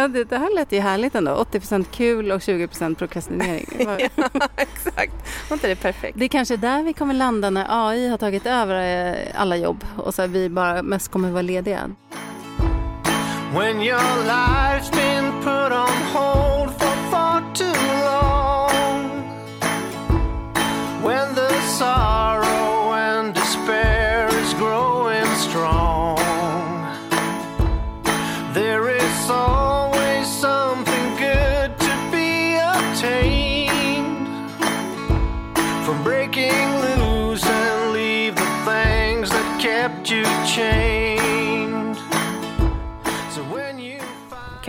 Ja, det, det här lät ju härligt ändå. 80% kul och 20 prokrastinering. ja, exakt. Var inte det perfekt? Det är kanske där vi kommer landa när AI har tagit över eh, alla jobb och så vi bara mest kommer vara lediga. When your life's been put on hold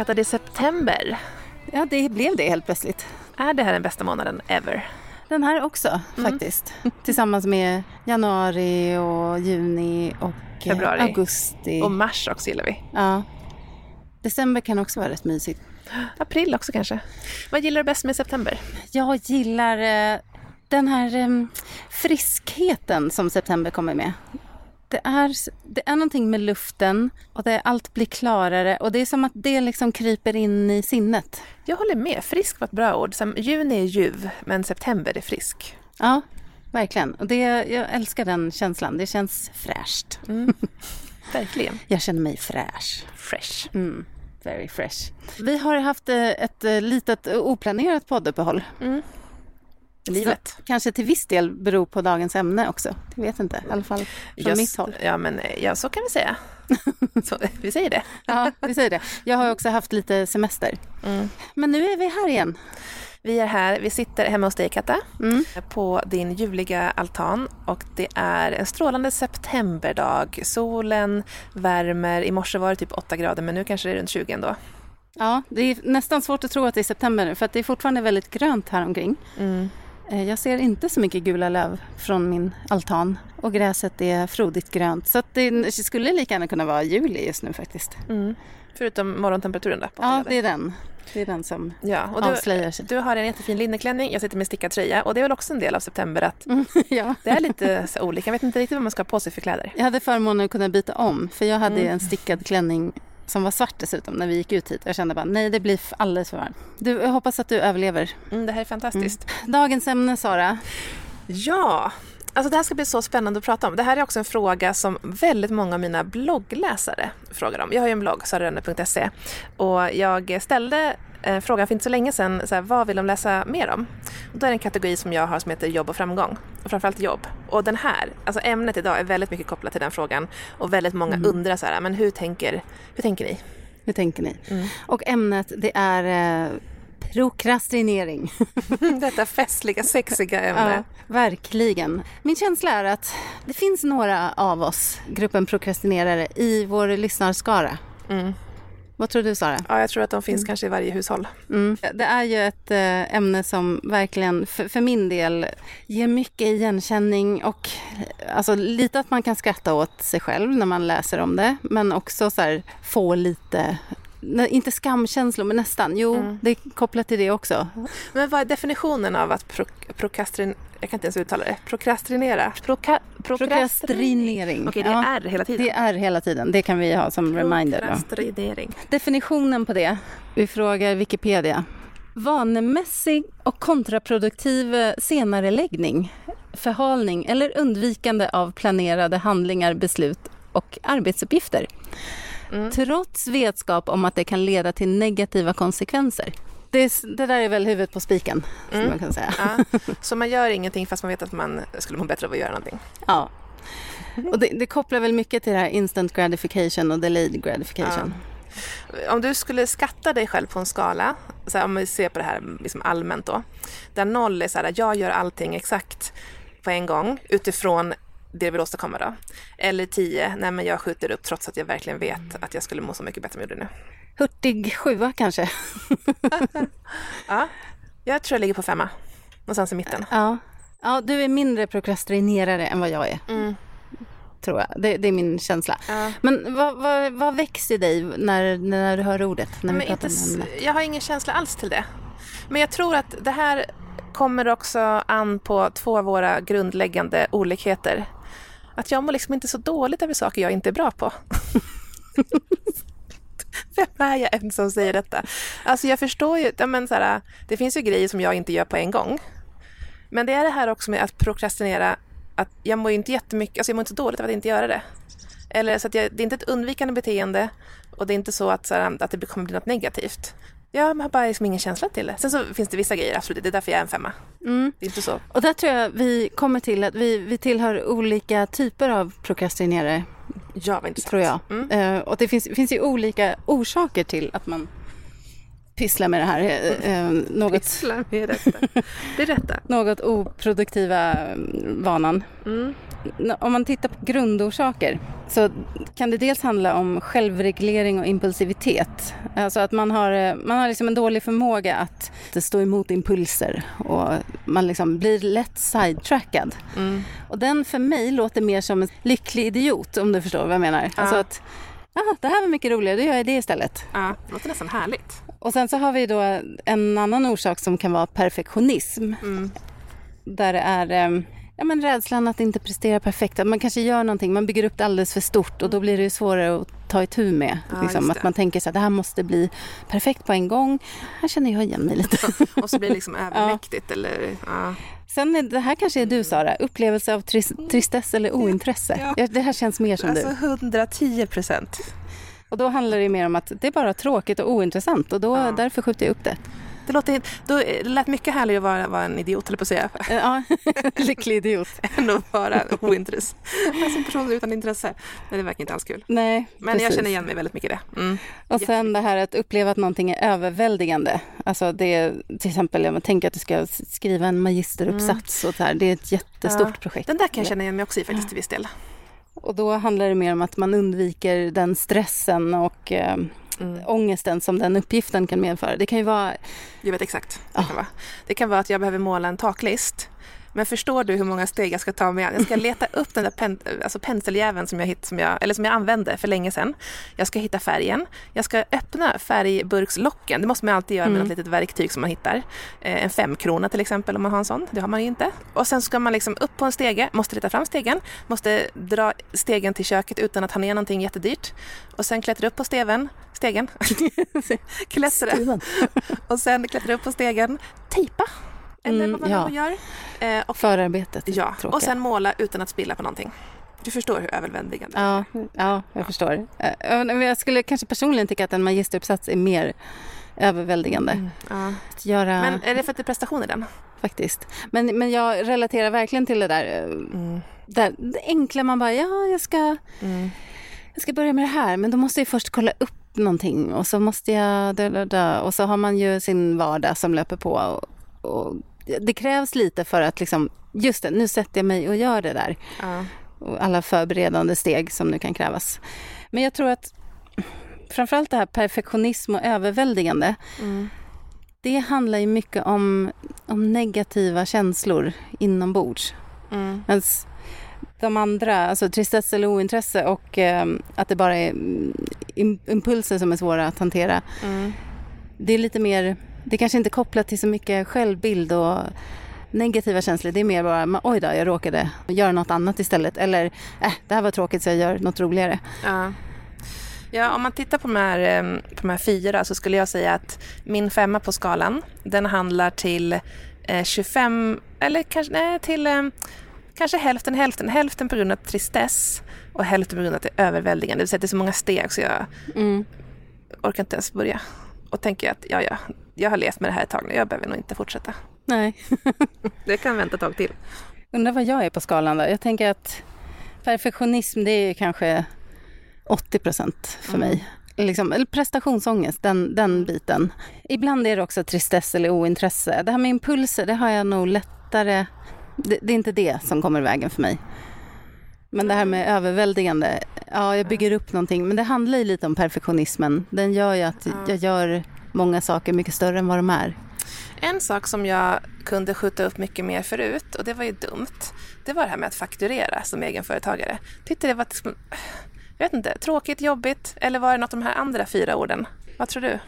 Är september. Ja, det blev det helt plötsligt. Är det här den bästa månaden ever? Den här också mm. faktiskt. Tillsammans med januari och juni och Februari. augusti. Och mars också gillar vi. Ja. December kan också vara rätt mysigt. April också kanske. Vad gillar du bäst med september? Jag gillar eh, den här eh, friskheten som september kommer med. Det är, det är någonting med luften och det, allt blir klarare och det är som att det liksom kryper in i sinnet. Jag håller med. Frisk var ett bra ord. Som, juni är ljuv, men september är frisk. Ja, verkligen. Och det, jag älskar den känslan. Det känns fräscht. Mm. Verkligen. Jag känner mig fräsch. Fresh. Mm. Very fresh. Vi har haft eh, ett eh, litet oplanerat podduppehåll. Mm. Livet. Så, kanske till viss del beror på dagens ämne också. Jag vet inte, i alla fall från Just, mitt håll. Ja, men ja, så kan vi säga. så, vi säger det. ja, vi säger det. Jag har också haft lite semester. Mm. Men nu är vi här igen. Vi är här, vi sitter hemma hos dig Katta, mm. på din ljuvliga altan och det är en strålande septemberdag. Solen värmer, i morse var det typ 8 grader men nu kanske det är runt 20 ändå. Ja, det är nästan svårt att tro att det är september nu för att det är fortfarande väldigt grönt här omkring. Mm. Eh, jag ser inte så mycket gula löv från min altan och gräset är frodigt grönt. Så det skulle lika gärna kunna vara juli just nu faktiskt. Mm. Förutom morgontemperaturen då? Ja, det är den. Det är den som ja, och du, avslöjar sig. Du har en jättefin linneklänning, jag sitter med stickad tröja och det är väl också en del av september att mm, ja. det är lite så olika. Jag vet inte riktigt vad man ska ha på sig för kläder. Jag hade förmånen att kunna byta om för jag hade mm. en stickad klänning som var svart dessutom när vi gick ut hit. Jag kände bara nej det blir alldeles för varmt. Du, jag hoppas att du överlever. Mm, det här är fantastiskt. Mm. Dagens ämne Sara? Ja, Alltså det här ska bli så spännande att prata om. Det här är också en fråga som väldigt många av mina bloggläsare frågar om. Jag har ju en blogg, sararönne.se, och jag ställde frågan för inte så länge sedan, så här, vad vill de läsa mer om? Och då är det en kategori som jag har som heter jobb och framgång, och framförallt jobb. Och den här, alltså ämnet idag är väldigt mycket kopplat till den frågan och väldigt många mm. undrar så här, men hur tänker, hur tänker ni? Hur tänker ni? Mm. Och ämnet det är eh, Prokrastinering. Detta festliga, sexiga ämne. Ja, verkligen. Min känsla är att det finns några av oss, gruppen prokrastinerare, i vår lyssnarskara. Mm. Vad tror du Sara? Ja, jag tror att de finns mm. kanske i varje hushåll. Mm. Det är ju ett äh, ämne som verkligen för, för, min del ger mycket igenkänning och alltså, lite att man kan skratta åt sig själv när man läser om det. Men också så här, få lite inte skamkänslor, men nästan. Jo, mm. det är kopplat till det också. Men vad är definitionen av att pro prokrastin... Jag kan inte ens uttala det. Prokrastinera? Proka Prokrastinering. Okej, det ja, är hela tiden? Det är hela tiden. Det kan vi ha som reminder. Prokrastinering. Definitionen på det. Vi frågar Wikipedia. Vanemässig och kontraproduktiv senareläggning, förhalning eller undvikande av planerade handlingar, beslut och arbetsuppgifter. Mm. Trots vetskap om att det kan leda till negativa konsekvenser. Det, det där är väl huvudet på spiken, mm. man kan säga. Ja. Så man gör ingenting fast man vet att man skulle må bättre av att göra någonting? Ja. Och det, det kopplar väl mycket till det här instant gratification och delayed gratification. Ja. Om du skulle skatta dig själv på en skala, så här, om vi ser på det här liksom allmänt då, där noll är så här, jag gör allting exakt på en gång utifrån det jag vill åstadkomma då. Eller tio, nej men jag skjuter upp trots att jag verkligen vet att jag skulle må så mycket bättre om jag gjorde nu. Hurtig sjua kanske? ja, jag tror jag ligger på femma. Någonstans i mitten. Ja, ja du är mindre prokrastinerare än vad jag är. Mm. Tror jag. Det, det, är min känsla. Ja. Men vad, vad, vad väcks i dig när, när du hör ordet? När Men inte, jag har ingen känsla alls till det. Men jag tror att det här kommer också an på två av våra grundläggande olikheter att jag mår liksom inte så dåligt över saker jag inte är bra på. Vem är jag ens som säger detta? Alltså jag förstår ju, ja, men så här, det finns ju grejer som jag inte gör på en gång. Men det är det här också med att prokrastinera, att jag mår ju inte jättemycket, alltså jag mår inte så dåligt av att inte göra det. Eller så att jag, det är inte ett undvikande beteende och det är inte så att, så här, att det kommer bli något negativt. Jag har bara liksom ingen känsla till det. Sen så finns det vissa grejer, absolut. Det är därför jag är en femma. Mm. Det är inte så. Och där tror jag vi kommer till att vi, vi tillhör olika typer av prokrastinerare, Ja, vad intressant. tror jag. Mm. Eh, och det finns, finns ju olika orsaker till att man pysslar med det här. eh, eh, något, Pysslar med detta. Berätta. något oproduktiva mm, vanan. Mm. Om man tittar på grundorsaker så kan det dels handla om självreglering och impulsivitet. Alltså att man har, eh, man har liksom en dålig förmåga att stå emot impulser och man liksom blir lätt sidetrackad. Mm. Och den för mig låter mer som en lycklig idiot om du förstår vad jag menar. Alltså att ah, det här var mycket roligare, då gör jag det istället. Ja, det låter nästan härligt. Och sen så har vi då en annan orsak som kan vara perfektionism. Mm. Där det är eh, ja, men rädslan att inte prestera perfekt. Att man kanske gör någonting, man bygger upp det alldeles för stort och då blir det svårare att ta itu med. Ja, liksom, att man tänker så att det här måste bli perfekt på en gång. Här känner jag igen mig lite. Och så blir det liksom övermäktigt eller... Ja. Sen är det här kanske är du Sara, upplevelse av tris- tristess eller ointresse. Ja. Ja, Det här känns mer som Alltså du. 110 procent. Och då handlar det mer om att det är bara tråkigt och ointressant och då, Ja. därför skjuter jag upp det. Det, låter, då, det lät mycket härligare att vara, vara en idiot, eller på att säga, Eh, Ja, lycklig idiot. än att vara ointresse. Alltså en person utan intresse. Nej, det verkar inte alls kul. Nej, Men jag precis. känner igen mig väldigt mycket i det. Mm. Och sen det här att uppleva att någonting är överväldigande. Alltså det till exempel, jag tänker att du ska skriva en magisteruppsats och så här. Det är ett jättestort Mm. Ja. projekt. Den där kan jag känna igen mig också i faktiskt till viss del. Och då handlar det mer om att man undviker den stressen och eh, Mm. ångesten som den uppgiften kan medföra. Det kan ju vara, Jag vet exakt. Det Ja. kan, vara. det kan vara att jag behöver måla en taklist. Men förstår du hur många steg jag ska ta med? Jag ska leta upp den där pen, alltså penseljäveln som jag, hitt, som, jag, eller som jag använde för länge sedan. Jag ska hitta färgen. Jag ska öppna färgburkslocken. Det måste man alltid göra med Mm. något litet verktyg som man hittar. Eh, en femkrona till exempel om man har en sån. Det har man ju inte. Och sen ska man liksom upp på en stege, måste leta fram stegen, måste dra stegen till köket utan att ha ner någonting jättedyrt. Och sen klättra upp på steven, stegen, klättra och sen klättra upp på stegen, tejpa. Eller Mm, vad man ja. gör. Eh, och, förarbetet. är ja, tråkigt. och sen måla utan att spilla på någonting. Du förstår hur överväldigande det Ja, ja, jag förstår. Eh, Jag skulle kanske personligen tycka att en magisteruppsats är mer överväldigande. är. Ja. Att göra, Men är det för att det är prestation i den? faktiskt. Men, men jag relaterar verkligen till det där, eh, Mm. där det enkla man bara, ja, jag ska, jag ska börja med det här, men då måste jag först kolla upp någonting och så måste jag dö, dö, dö. och så har man ju sin vardag som löper på och, och det krävs lite för att liksom, just det, nu sätter jag mig och gör det där Ja. och alla förberedande steg som nu kan krävas. Men jag tror att framförallt det här perfektionism och överväldigande, Mm. det handlar ju mycket om, om negativa känslor inombords. Mm. Medan de andra, alltså tristess eller ointresse och eh, att det bara är mm, im- impulser som är svåra att hantera. Mm. Det är lite mer, det kanske inte är kopplat till så mycket självbild och negativa känslor. Det är mer bara, oj då, jag råkade göra något annat istället. Eller, äh, det här var tråkigt så jag gör något roligare. Ja. Ja, om man tittar på de, här, eh, på de här fyra så skulle jag säga att min femma på skalan, den handlar till eh, 25, eller kanske, nej, till eh, kanske hälften, hälften. Hälften på grund av tristess och hälften på grund av att det är överväldigande. Det vill säga att det är så många steg så jag Mm. orkar inte ens börja. Och tänker att ja, ja, jag har levt med det här ett tag nu, jag behöver nog inte fortsätta. Nej. Det kan vänta ett tag till. Undrar vad jag är på skalan då. Jag tänker att perfektionism det är kanske 80 procent för Mm. mig. Liksom, eller prestationsångest, den, den biten. Ibland är det också tristess eller ointresse. Det här med impulser, det har jag nog lättare... Det, det är inte det som kommer i vägen för mig. Men det här med överväldigande, ja jag bygger upp någonting. Men det handlar ju lite om perfektionismen. Den gör ju att Ja. jag gör många saker mycket större än vad de är. En sak som jag kunde skjuta upp mycket mer förut, och det var ju dumt, det var det här med att fakturera som egenföretagare. Tyckte det var, liksom- jag vet inte, tråkigt, jobbigt, eller var det något av de här andra fyra orden? Vad tror du?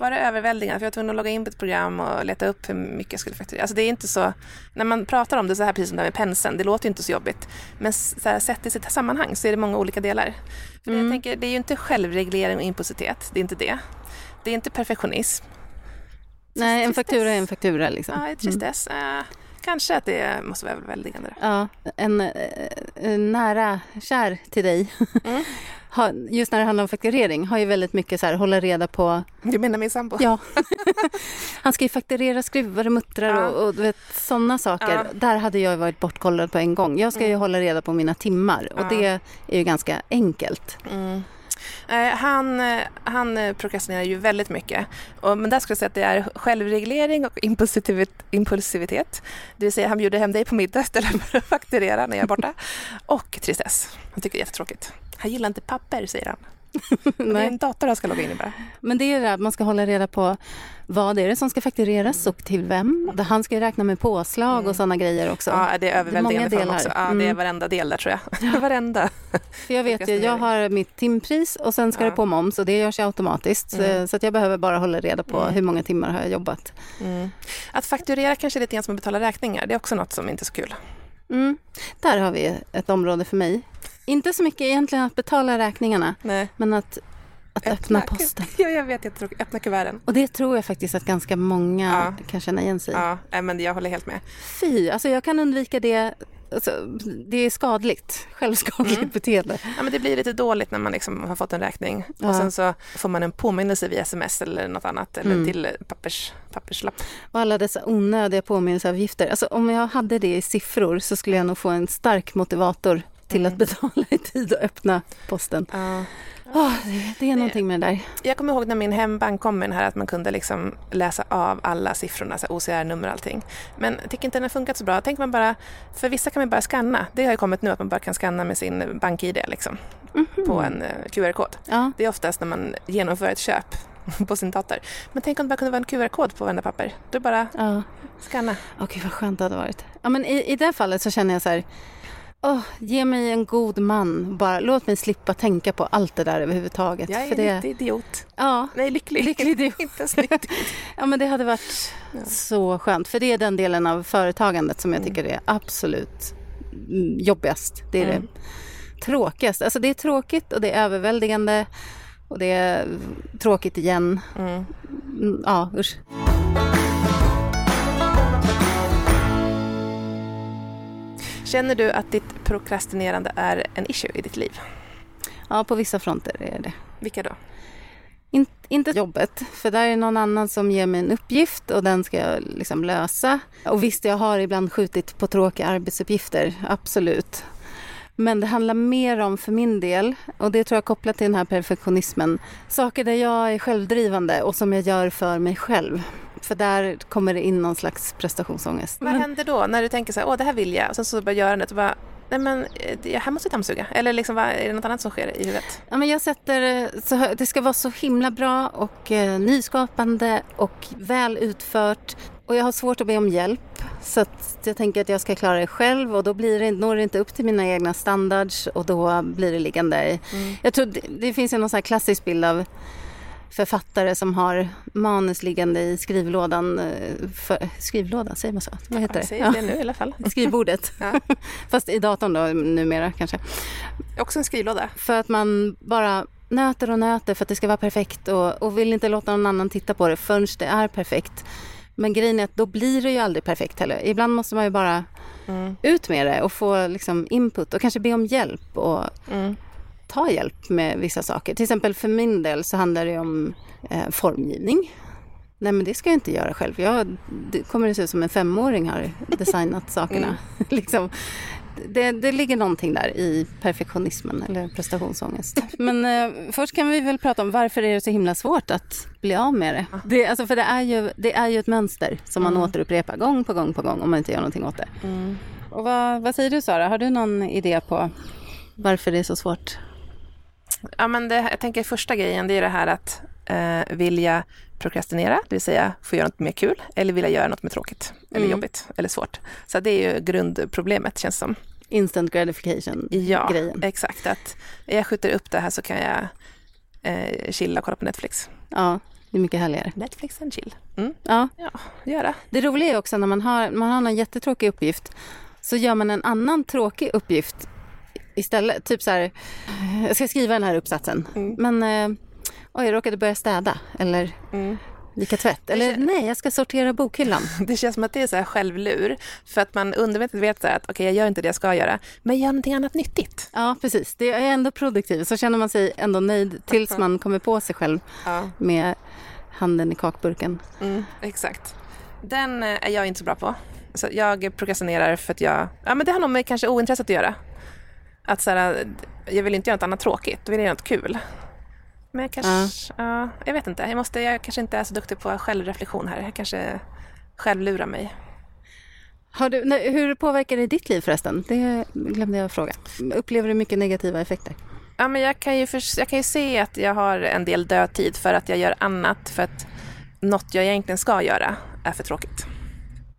Var det överväldigande? För jag var tvungen att logga in på ett program och leta upp hur mycket jag skulle fakturera. Alltså det är inte så, när man pratar om det så här precis som det här med penseln, det låter ju inte så jobbigt. Men så här, sett i sitt sammanhang så är det många olika delar. För mm. jag tänker, det är ju inte självreglering och impulsivitet, det är inte det. Det är inte perfektionism. Nej, en faktura är en faktura liksom. Ja, tristess. Mm. Kanske att det måste vara väldigande. Ja, en, en eh, nära kär till dig mm. just när det handlar om fakturering, har ju väldigt mycket så här, hålla reda på... Du menar min sambo? Ja. Han ska ju fakturera skruvar och muttrar ja. och, och sådana saker. Ja. Där hade jag varit bortkollad på en gång. Jag ska ju mm. hålla reda på mina timmar och ja. det är ju ganska enkelt. Mm. Eh, han, eh, han prokrastinerar ju väldigt mycket. Och, men där skulle jag säga att det är självreglering och impulsivitet. Det vill säga han bjuder hem dig på middag istället för att fakturera när jag är borta. Och tristess. Han tycker det är jättetråkigt. Han gillar inte papper, säger han. Det är en dator han ska logga in i bara. Men det är det att man ska hålla reda på vad är det som ska faktureras och till vem. Han ska räkna med påslag och sådana grejer också. Ja, det är överväldigande för honom också. Ja, det är mm. varenda del där tror jag. Ja. varenda. För jag vet ju, jag har mitt timpris och sen ska ja. det på moms och det görs automatiskt. Mm. Så att jag behöver bara hålla reda på mm. hur många timmar har jag jobbat. Mm. Att fakturera kanske är lite grann som att betala räkningar. Det är också något som inte är så kul. Mm. Där har vi ett område för mig. Inte så mycket egentligen att betala räkningarna, Nej. men att, att öppna, öppna posten. Ja, jag vet, jag tror, öppna kuverten. Och det tror jag faktiskt att ganska många ja. kan känna igen sig i. Ja, men jag håller helt med. Fy, alltså jag kan undvika det Alltså, det är skadligt, självskadligt mm. beteende. Ja, men det blir lite dåligt när man liksom har fått en räkning ja. och sen så får man en påminnelse via sms eller något annat eller mm. till pappers, papperslapp. Och alla dessa onödiga påminnelseavgifter. Alltså, om jag hade det i siffror så skulle jag nog få en stark motivator till mm. att betala i tid och öppna posten. Ja. Oh, det, är någonting med det där. Jag kommer ihåg när min hembank kom med den här att man kunde liksom läsa av alla siffrorna, OCR-nummer och allting. Men jag tycker inte den har funkat så bra. Tänk man bara, för vissa kan man bara scanna. Det har ju kommit nu att man bara kan scanna med sin bank-id liksom, mm -hmm. på en eh, QR-kod. Ja. Det är oftast när man genomför ett köp på sin dator. Men tänk om det bara kunde vara en QR-kod på varenda papper. Då bara ja. scanna. Okej, okay, vad skönt det hade varit. Ja, men i, i det fallet så känner jag så här Oh, ge mig en god man. Bara, låt mig slippa tänka på allt det där överhuvudtaget. Jag är för det... idiot. Ja. Nej, lycklig. lycklig idiot. Inte snyggt. ja, men det hade varit ja. så skönt. För det är den delen av företagandet som jag mm. tycker är absolut jobbigast. Det är mm. det tråkigaste. Alltså det är tråkigt och det är överväldigande och det är tråkigt igen. Mm. mm ja, usch. Känner du att ditt prokrastinerande är en issue i ditt liv? Ja, på vissa fronter är det. Vilka då? In, inte jobbet, för där är någon annan som ger mig en uppgift och den ska jag liksom lösa. Och visst, jag har ibland skjutit på tråkiga arbetsuppgifter, absolut. Men det handlar mer om, för min del, och det tror jag kopplat till den här perfektionismen, saker där jag är självdrivande och som jag gör för mig själv. För där kommer det in någon slags prestationsångest. Vad händer då när du tänker så här, åh det här vill jag och sen så börjar göra det och bara Nej men eh, här måste jag dammsuga. Eller liksom, vad, är det något annat som sker i huvudet? Ja, men jag sätter, så, det ska vara så himla bra och eh, nyskapande och väl utfört. Och jag har svårt att be om hjälp. Så jag tänker att jag ska klara det själv och då blir det, når det inte upp till mina egna standards och då blir det liggande. Mm. Jag tror det, det finns en någon sån klassisk bild av författare som har manus liggande i skrivlådan. Eh, för, skrivlådan, säger man så? Vad heter ja, det? Ja. det nu i alla fall. Skrivbordet. ja. Fast i datorn då numera kanske. Också en skrivlåda. För att man bara nöter och nöter för att det ska vara perfekt och, och vill inte låta någon annan titta på det förrän det är perfekt. Men grejen är att då blir det ju aldrig perfekt heller. Ibland måste man ju bara mm. ut med det och få liksom input och kanske be om hjälp. Och, mm ta hjälp med vissa saker. Till exempel för min del så handlar det om eh, formgivning. Nej men det ska jag inte göra själv. Jag det kommer det se ut som en femåring har designat sakerna. Mm. liksom, det, det ligger någonting där i perfektionismen eller prestationsångest. Men eh, först kan vi väl prata om varför är det så himla svårt att bli av med det? det alltså, för det är, ju, det är ju ett mönster som man mm. återupprepar gång på gång på gång om man inte gör någonting åt det. Mm. Och vad, vad säger du Sara, har du någon idé på varför det är så svårt? Ja, men det, jag tänker första grejen, det är det här att eh, vilja prokrastinera, det vill säga få göra något mer kul, eller vilja göra något mer tråkigt, eller mm. jobbigt, eller svårt. Så det är ju grundproblemet, känns som. Instant gratification-grejen. Ja, exakt. Att jag skjuter upp det här så kan jag eh, chilla och kolla på Netflix. Ja. Det är mycket härligare. Netflix and chill. Mm. Ja. Ja, göra. Det roliga är också när man har, man har någon jättetråkig uppgift så gör man en annan tråkig uppgift istället. Typ så här, jag ska skriva den här uppsatsen, Mm. men eh, oj, jag råkade börja städa eller Mm. vika tvätt. Eller kän- nej, jag ska sortera bokhyllan. Det känns som att det är så här självlur. För att man undermedvetet vet så här att okej, jag gör inte det jag ska göra, men gör någonting annat nyttigt. Ja, precis. Det är ändå produktivt. Så känner man sig ändå nöjd tills man kommer på sig själv Ja, med handen i kakburken. mm, exakt. Den eh, är jag inte så bra på. Så jag prokrastinerar för att jag... Ja, men det har nog med kanske ointresset att göra. Att så här, jag vill inte göra något annat tråkigt, då vill jag göra något kul. Men jag kanske... Ja. jag vet inte. Jag, måste, jag kanske inte är så duktig på självreflektion här. Jag kanske självlurar mig. Har du, nej, hur påverkar det ditt liv förresten? Det glömde jag fråga. Upplever du mycket negativa effekter? Ja, men jag, kan ju för, jag kan ju se att jag har en del dödtid för att jag gör annat för att något jag egentligen ska göra är för tråkigt.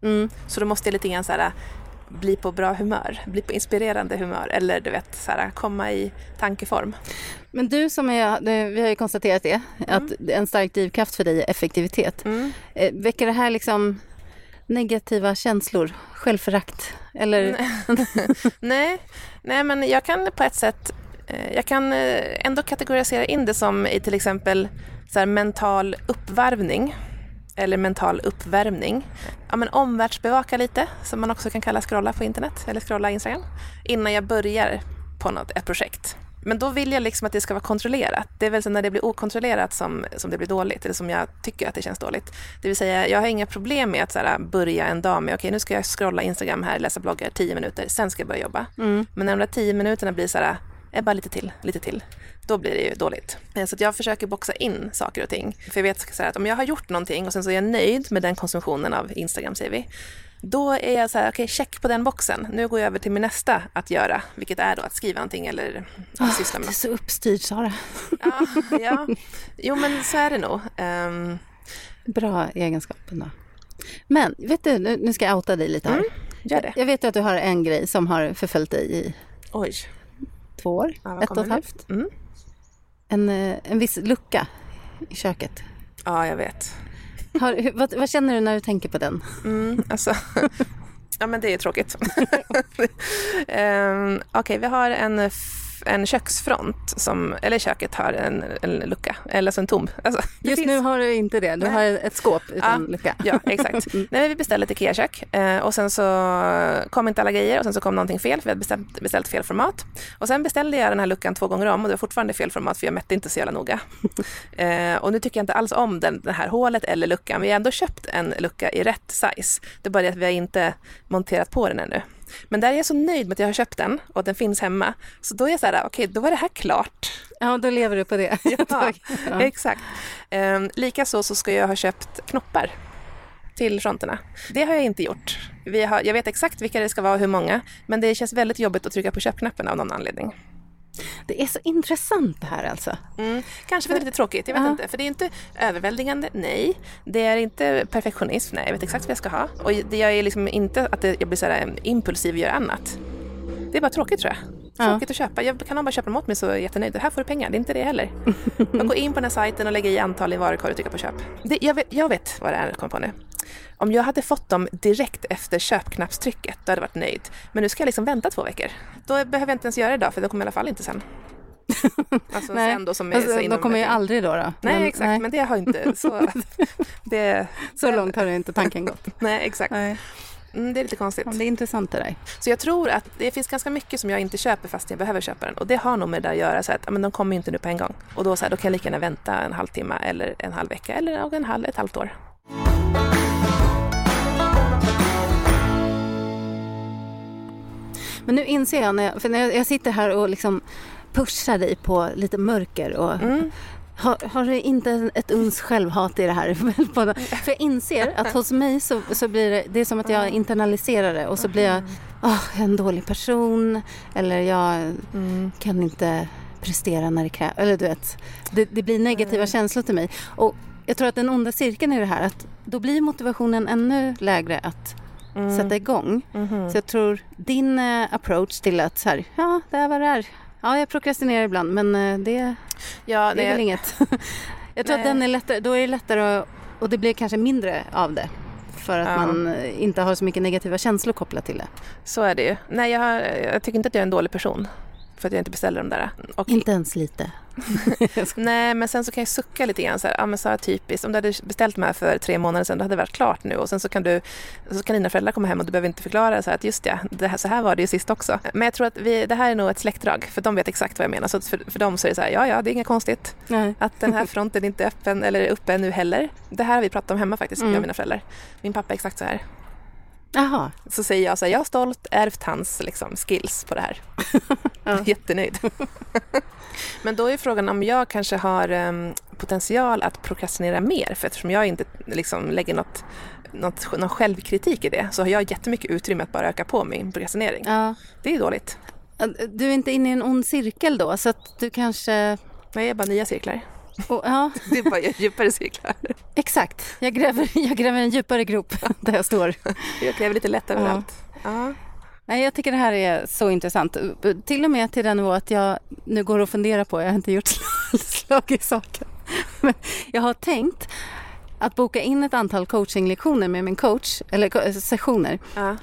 Mm. Så då måste jag lite grann så här, bli på bra humör, bli på inspirerande humör eller du vet, så här, komma i tankeform. Men du som är, vi har ju konstaterat det, att en stark drivkraft för dig är effektivitet. Mm. Eh, Väcker det här liksom negativa känslor? Självförakt? Eller? Nej, nej, men jag kan på ett sätt eh, jag kan eh, ändå kategorisera in det som i till exempel så här, mental uppvarvning eller mental uppvärmning. Ja, men omvärldsbevaka lite, som man också kan kalla scrolla på internet eller scrolla Instagram, innan jag börjar på något, ett projekt. Men då vill jag liksom att det ska vara kontrollerat. Det är väl så när det blir okontrollerat som, som det blir dåligt, eller som jag tycker att det känns dåligt. Det vill säga, jag har inga problem med att så här, börja en dag med, okej nu ska jag scrolla Instagram här, läsa bloggar, tio minuter, sen ska jag börja jobba. Mm. Men när de där tio minuterna blir så här, är bara lite till, lite till, då blir det ju dåligt. Eh, Så jag försöker boxa in saker och ting. För jag vet så att om jag har gjort någonting och sen så är jag nöjd med den konsumtionen av Instagram, säger vi. Då är jag så här, okej, check på den boxen. Nu går jag över till min nästa att göra, vilket är då att skriva någonting eller att syssla med är så uppstyrd Sara. Ja, ja. Jo, men så är det nog. Ehm, Bra egenskapen då. Men vet du, nu nu ska jag outa dig lite här. Mm, gör det. Jag vet ju att du har en grej som har förföljt dig i oj. två år, Ja, ett och ett halvt. Mm. En, eh, en viss lucka i köket. Ja, jag vet. Har, vad, vad känner du när du tänker på den? Mm, alltså. ja, men det är tråkigt. um, Okej, vi har en, en köksfront, som, eller köket har en, en lucka, eller alltså en tom. Alltså, Just finns- nu har du inte det. Du Nej. har ett skåp utan lucka. Ja, exakt. Nej, men vi beställde ett IKEA-kök eh, och sen så kom inte alla grejer och sen så kom någonting fel för vi hade beställt, beställt fel format. Och sen beställde jag den här luckan två gånger om och det var fortfarande fel format för jag mätte inte så jävla noga. Eh, och nu tycker jag inte alls om den, det här hålet eller luckan. Vi har ändå köpt en lucka i rätt size. Det är bara det att vi har inte monterat på den ännu. Men där är jag så nöjd med att jag har köpt den och den finns hemma. Så då är jag så här, okej, då var det här klart. Ja, då lever du på det. Ja, exakt. Um, Likaså så ska jag ha köpt knoppar till fronterna. Det har jag inte gjort. Vi har, jag vet exakt vilka det ska vara och hur många, men det känns väldigt jobbigt att trycka på köpknappen av någon anledning. Det är så intressant det här alltså. Mm. Kanske för det är lite tråkigt, jag vet Ja. inte. För det är inte överväldigande, nej. Det är inte perfektionism, nej. Jag vet exakt vad jag ska ha. Och det jag är liksom inte att jag blir så här eh, impulsiv och gör annat. Det är bara tråkigt tror jag. Ja. Tråkigt att köpa. Jag kan bara köpa dem åt mig så är jag jättenöjd. Här får du pengar, det är inte det heller. Jag går in på den här sajten och lägger i antal i varukorg och trycker på köp. Det, jag, vet, jag vet vad det är jag kommer på nu. Om jag hade fått dem direkt efter köpknappstrycket, då hade jag varit nöjd. Men nu ska jag liksom vänta två veckor. Då behöver jag inte ens göra det idag, för det kommer i alla fall inte sen. Alltså Nej. sen då som Alltså, så de kommer ju aldrig då. då. Nej, Men- exakt. nej. Men det har inte så... det, Så långt har inte tanken gått. nej, exakt. Nej. Mm, det är lite konstigt. Ja, Det är intressant det där. Så jag tror att det finns ganska mycket som jag inte köper fast jag behöver köpa den. Och det har nog med det att göra så att men de kommer ju inte nu på en gång. Och då, så här, då kan jag lika gärna vänta en halvtimme eller en halv vecka eller en halv, ett halvt år. Men nu inser jag, när jag, för när jag, jag sitter här och liksom pushar dig på lite mörker och Mm. har, har du inte ett uns självhat i det här? för jag inser att hos mig så, så blir det, det är som att jag internaliserar det och så blir jag "Åh, jag är en dålig person eller jag Mm. kan inte prestera när det krävs. Eller du vet, det, det blir negativa känslor till mig. Och jag tror att den onda cirkeln är det här att då blir motivationen ännu lägre att Mm. sätta igång. Mhm. Så jag tror din eh, approach till att så här, ja det är vad det är. Ja, jag prokrastinerar ibland men eh, det, Ja, det är väl inget. Jag tror Nej. att den är lättare, då är det lättare att, och det blir kanske mindre av det. För att Ja. man eh, inte har så mycket negativa känslor kopplat till det. Så är det ju. Nej, jag, jag tycker inte att jag är en dålig person. För att jag inte beställer de där. Och, Inte ens lite. Nej, men sen så kan jag sucka lite grann så här, ja men så här typiskt, om du hade beställt de här för tre månader sedan, då hade det varit klart nu och sen så kan du, så kan dina föräldrar komma hem och du behöver inte förklara så här att just ja, det här, så här var det ju sist också. Men jag tror att vi, det här är nog ett släktdrag, för de vet exakt vad jag menar. Så för, för dem så är det så här, ja ja, det är inget konstigt Nej. att den här fronten inte är öppen eller är uppe nu heller. Det här har vi pratat om hemma faktiskt, Mm. jag och mina föräldrar. Min pappa är exakt så här. Jaha. Så säger jag så här, jag har stolt ärvt hans liksom, skills på det här. Ja. Jättenöjd. Men då är frågan om jag kanske har em, potential att prokrastinera mer. För eftersom jag inte liksom, lägger något, något, någon självkritik i det så har jag jättemycket utrymme att bara öka på min prokrastinering. Ja. Det är dåligt. Du är inte inne i en ond cirkel då, så att du kanske... Nej, är bara nya cirklar. Oh, ja, Det är bara djupare cirklar. exakt. Jag gräver, jag gräver en djupare grop där jag står. Jag kräver lite lätt överallt. Ja. Nej, jag tycker det här är så intressant. Till och med till den nivå att jag nu går och funderar på, jag har inte gjort slag i saken, men jag har tänkt att boka in ett antal coachinglektioner med min coach, eller sessioner, Ja.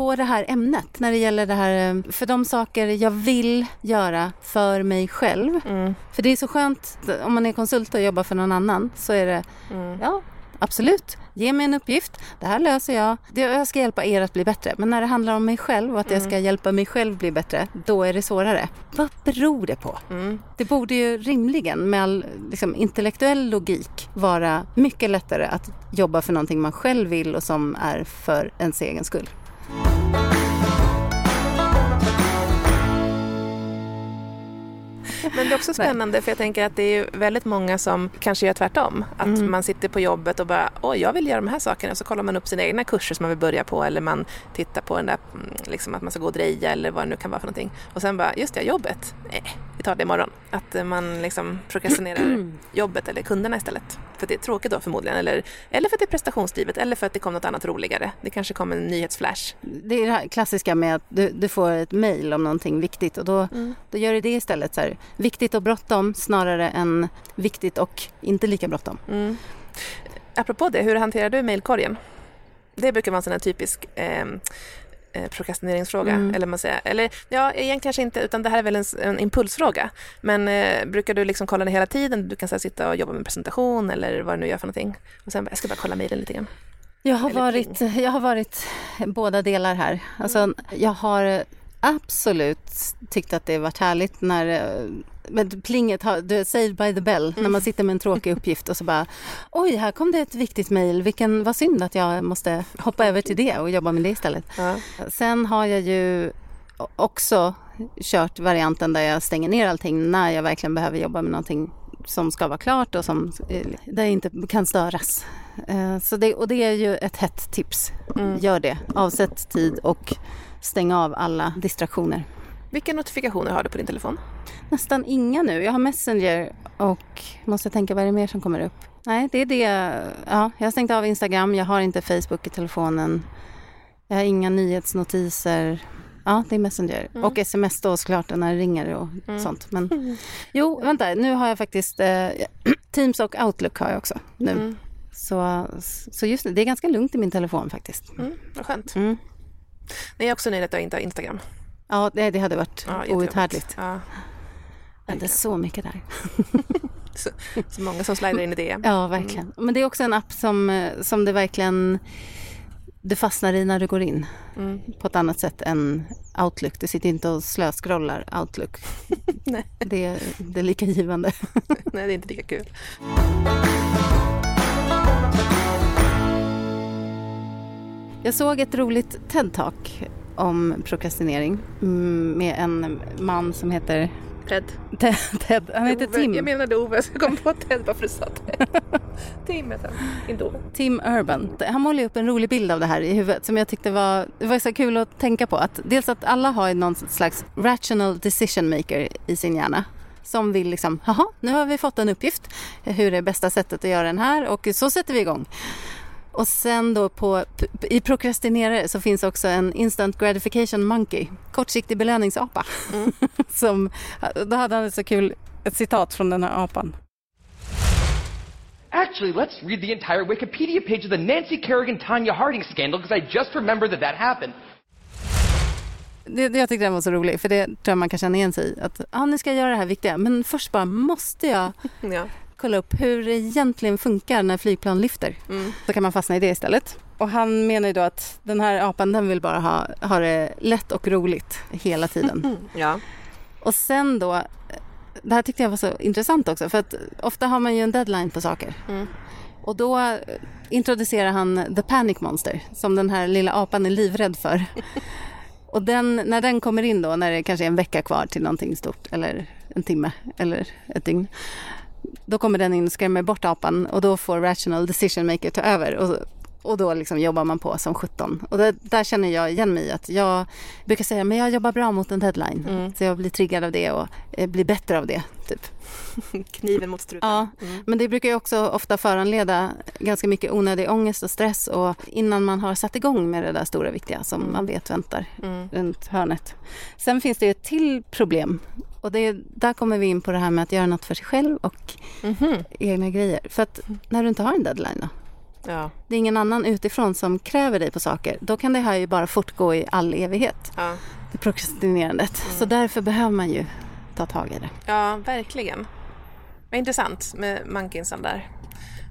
På det här ämnet. När det gäller det här, eh, för de saker jag vill göra för mig själv. Mm. För det är så skönt, om man är konsult och jobbar för någon annan, så är det, Mm. ja, absolut. Ge mig en uppgift, det här löser jag. Jag ska hjälpa er att bli bättre. Men när det handlar om mig själv och att jag ska hjälpa mig själv bli bättre, då är det svårare. Vad beror det på? Mm. Det borde ju rimligen med all liksom, intellektuell logik vara mycket lättare att jobba för någonting man själv vill och som är för ens egen skull. Men det är också spännande för jag tänker att det är ju väldigt många som kanske gör tvärtom. Att Mm. man sitter på jobbet och bara oj jag vill göra de här sakerna. Så kollar man upp sina egna kurser som man vill börja på eller man tittar på den där mm, liksom att man ska gå och dreja eller vad det nu kan vara för någonting. Och sen bara just det, jobbet. Nej, vi tar det imorgon. Att eh, man liksom prokrastinerar jobbet eller kunderna istället. För att det är tråkigt då förmodligen. Eller, eller för att det är prestationsdrivet eller för att det kom något annat roligare. Det kanske kom en nyhetsflash. Det är det här klassiska med att du, du får ett mejl om någonting viktigt och då, då gör du det istället. Så här, viktigt och bråttom snarare än viktigt och inte lika bråttom. Mm. Apropå det, hur hanterar du mejlkorgen? Det brukar vara en sån här typisk eh, prokrastineringsfråga. Mm. Eller, man säger, eller ja, egentligen kanske inte, utan det här är väl en, en impulsfråga. Men eh, brukar du liksom kolla det hela tiden? Du kan så här, sitta och jobba med en presentation eller vad du nu gör för någonting. Och sen bara, jag ska bara kolla mejlen lite grann. Jag har, Eller varit, jag har varit båda delar här. Alltså, jag har absolut tyckt att det varit härligt när eh, men plinget du, saved by the bell, när man sitter med en tråkig uppgift och så bara oj, här kom det ett viktigt mejl, vilken, vad synd att jag måste hoppa över till det och jobba med det istället. Ja. Sen har jag ju också kört varianten där jag stänger ner allting när jag verkligen behöver jobba med någonting som ska vara klart och som, eh, där inte kan störas. Eh, Så det, och det är ju ett hett tips. Mm. Gör det. Avsätt tid och stäng av alla distraktioner. Vilka notifikationer har du på din telefon? Nästan inga nu. Jag har Messenger och måste tänka vad är det mer som kommer upp. Nej, det är det. Ja, jag har stängt av Instagram. Jag har inte Facebook i telefonen. Jag har inga nyhetsnotiser. Ja, det är Messenger. Och sms då såklart när det ringer och sånt. Men jo, vänta. Nu har jag faktiskt eh, Teams och Outlook har jag också nu. Mm. Så, så just nu, det är ganska lugnt i min telefon faktiskt. Mm, vad skönt. Mm. Nej, jag är också nöjd att jag inte har Instagram. Ja, det, det hade varit Ja, outhärdligt. Ja, Det är så mycket där. så, så många som slidar in i det. Ja, verkligen. Men det är också en app som, som det verkligen du fastnar i när du går in Mm. på ett annat sätt än Outlook. Du sitter inte och slöscrollar Outlook. Nej. Det, det är lika givande. Nej, det är inte lika kul. Jag såg ett roligt TED-talk om prokrastinering mm, med en man som heter Ted. Ted. Ted. Han heter Ove. Tim. Jag menade Ove, så jag kom på Ted bara för att du sa Ted. Tim heter han, inte Ove. Tim Urban. Han målade upp en rolig bild av det här i huvudet som jag tyckte var, det var så kul att tänka på. Att dels att alla har någon slags rational decision maker i sin hjärna. Som vill liksom, jaha, nu har vi fått en uppgift. Hur är bästa sättet att göra den här? Och så sätter vi igång. Och sen då på, i prokrastinerare så finns också en instant gratification monkey, kortsiktig belöningsapa. som, då hade han ett så kul, ett citat från den här apan. Actually, let's read the entire Wikipedia page of the Nancy Kerrigan Tanya Harding scandal because I just remembered that that happened. Det, det, jag tyckte den var så rolig, för det tror jag man kan känna igen sig i. Att ah, nu ska jag göra det här viktiga, men först bara måste jag Ja. Kolla upp hur det egentligen funkar när flygplan lyfter. Mm. Så kan man fastna i det istället. Och han menar ju då att den här apan den vill bara ha, ha det lätt och roligt hela tiden. Ja. och sen då, det här tyckte jag var så intressant också för att ofta har man ju en deadline på saker. Mm. Och då introducerar han The Panic Monster som den här lilla apan är livrädd för. Och den, när den kommer in då, när det kanske är en vecka kvar till någonting stort eller en timme eller ett dygn. Då kommer den in och skrämmer bort apan och då får Rational Decision Maker ta över. Och, och då liksom jobbar man på som 17. Och det, där känner jag igen mig att jag brukar säga men jag jobbar bra mot en deadline. Mm. Så jag blir triggad av det och eh, blir bättre av det. Typ. Kniven mot struten. Ja, Mm. men det brukar ju också ofta föranleda ganska mycket onödig ångest och stress och innan man har satt igång med det där stora viktiga som man vet väntar Mm. runt hörnet. Sen finns det ett till problem och det är, där kommer vi in på det här med att göra något för sig själv och Mhm. egna grejer. För att när du inte har en deadline då, Ja. det är ingen annan utifrån som kräver dig på saker, då kan det här ju bara fortgå i all evighet, Ja. det prokrastinerandet. Så därför behöver man ju ta tag i det. ja, verkligen. Vad intressant med Monkinsen där.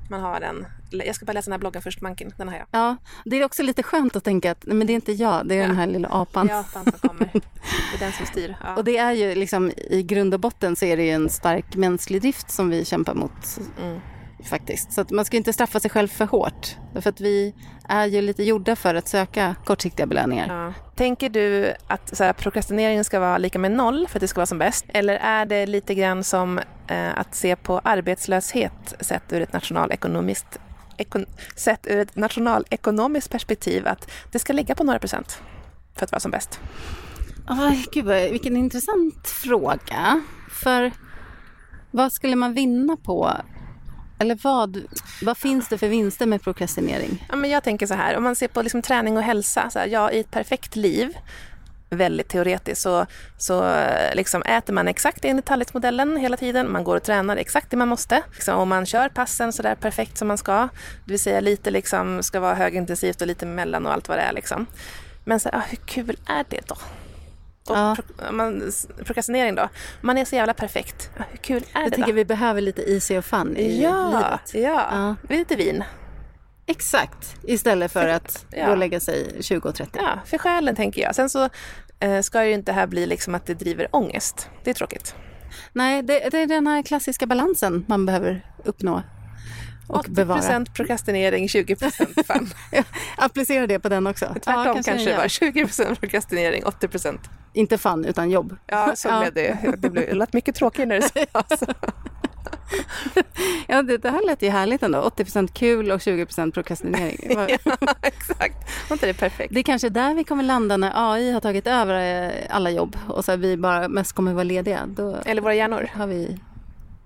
Man har en... Jag ska bara läsa den här bloggen först, Monkin. Den har jag. Ja, det är också lite skönt att tänka att men det är inte jag, det är Ja. den här lilla apan. Japan som kommer. Det är den som styr. Ja. Och det är ju liksom i grund och botten så är det ju en stark mänsklig drift som vi kämpar mot Mm. Faktiskt. Så man ska inte straffa sig själv för hårt. För att vi är ju lite gjorda för att söka kortsiktiga belöningar. Ja. Tänker du att så här, prokrastinering ska vara lika med noll för att det ska vara som bäst? Eller är det lite grann som eh, att se på arbetslöshet sett ur ett nationalekonomiskt ekon, sett ur ett nationalekonomiskt perspektiv att det ska ligga på några procent för att vara som bäst? Aj, gud, vilken intressant fråga. För vad skulle man vinna på? Eller vad, vad finns det för vinster med prokrastinering? Ja, men jag tänker så här, om man ser på liksom träning och hälsa, så här, ja, i ett perfekt liv, väldigt teoretiskt, så, så eh, liksom äter man exakt enligt tallriksmodellen hela tiden, man går och tränar exakt det man måste, liksom, och man kör passen sådär perfekt som man ska, det vill säga lite liksom ska vara högintensivt och lite mellan och allt vad det är. Liksom. Men så, ja, hur kul är det då? Och Ja. pro, man, prokrastinering då, man är så jävla perfekt, hur kul är Jag det tycker då? vi behöver lite easy och fun i Ja, livet. ja, Ja. lite vin. Exakt, istället för att Ja. gå och lägga sig 20 och 30. Ja, för själen tänker jag. Sen så eh, ska ju inte det här bli liksom att det driver ångest. Det är tråkigt. Nej, det, det är den här klassiska balansen man behöver uppnå och 80 bevara. prokrastinering, 20 fun. Ja, Applicera det på den också. Tvärtom Ja, kanske, jag det var 20 prokrastinering, 80 Inte fun, utan jobb. Ja, så Ja. blev det. Det blev det lät mycket tråkigare när det sades. Ja, det, det här lät ju härligt ändå. 80 kul och 20 prokrastinering. Ja, exakt. Var inte det perfekt? Det är kanske där vi kommer landa när AI har tagit över eh, alla jobb och så vi bara mest kommer vara lediga. Då Eller våra hjärnor. har vi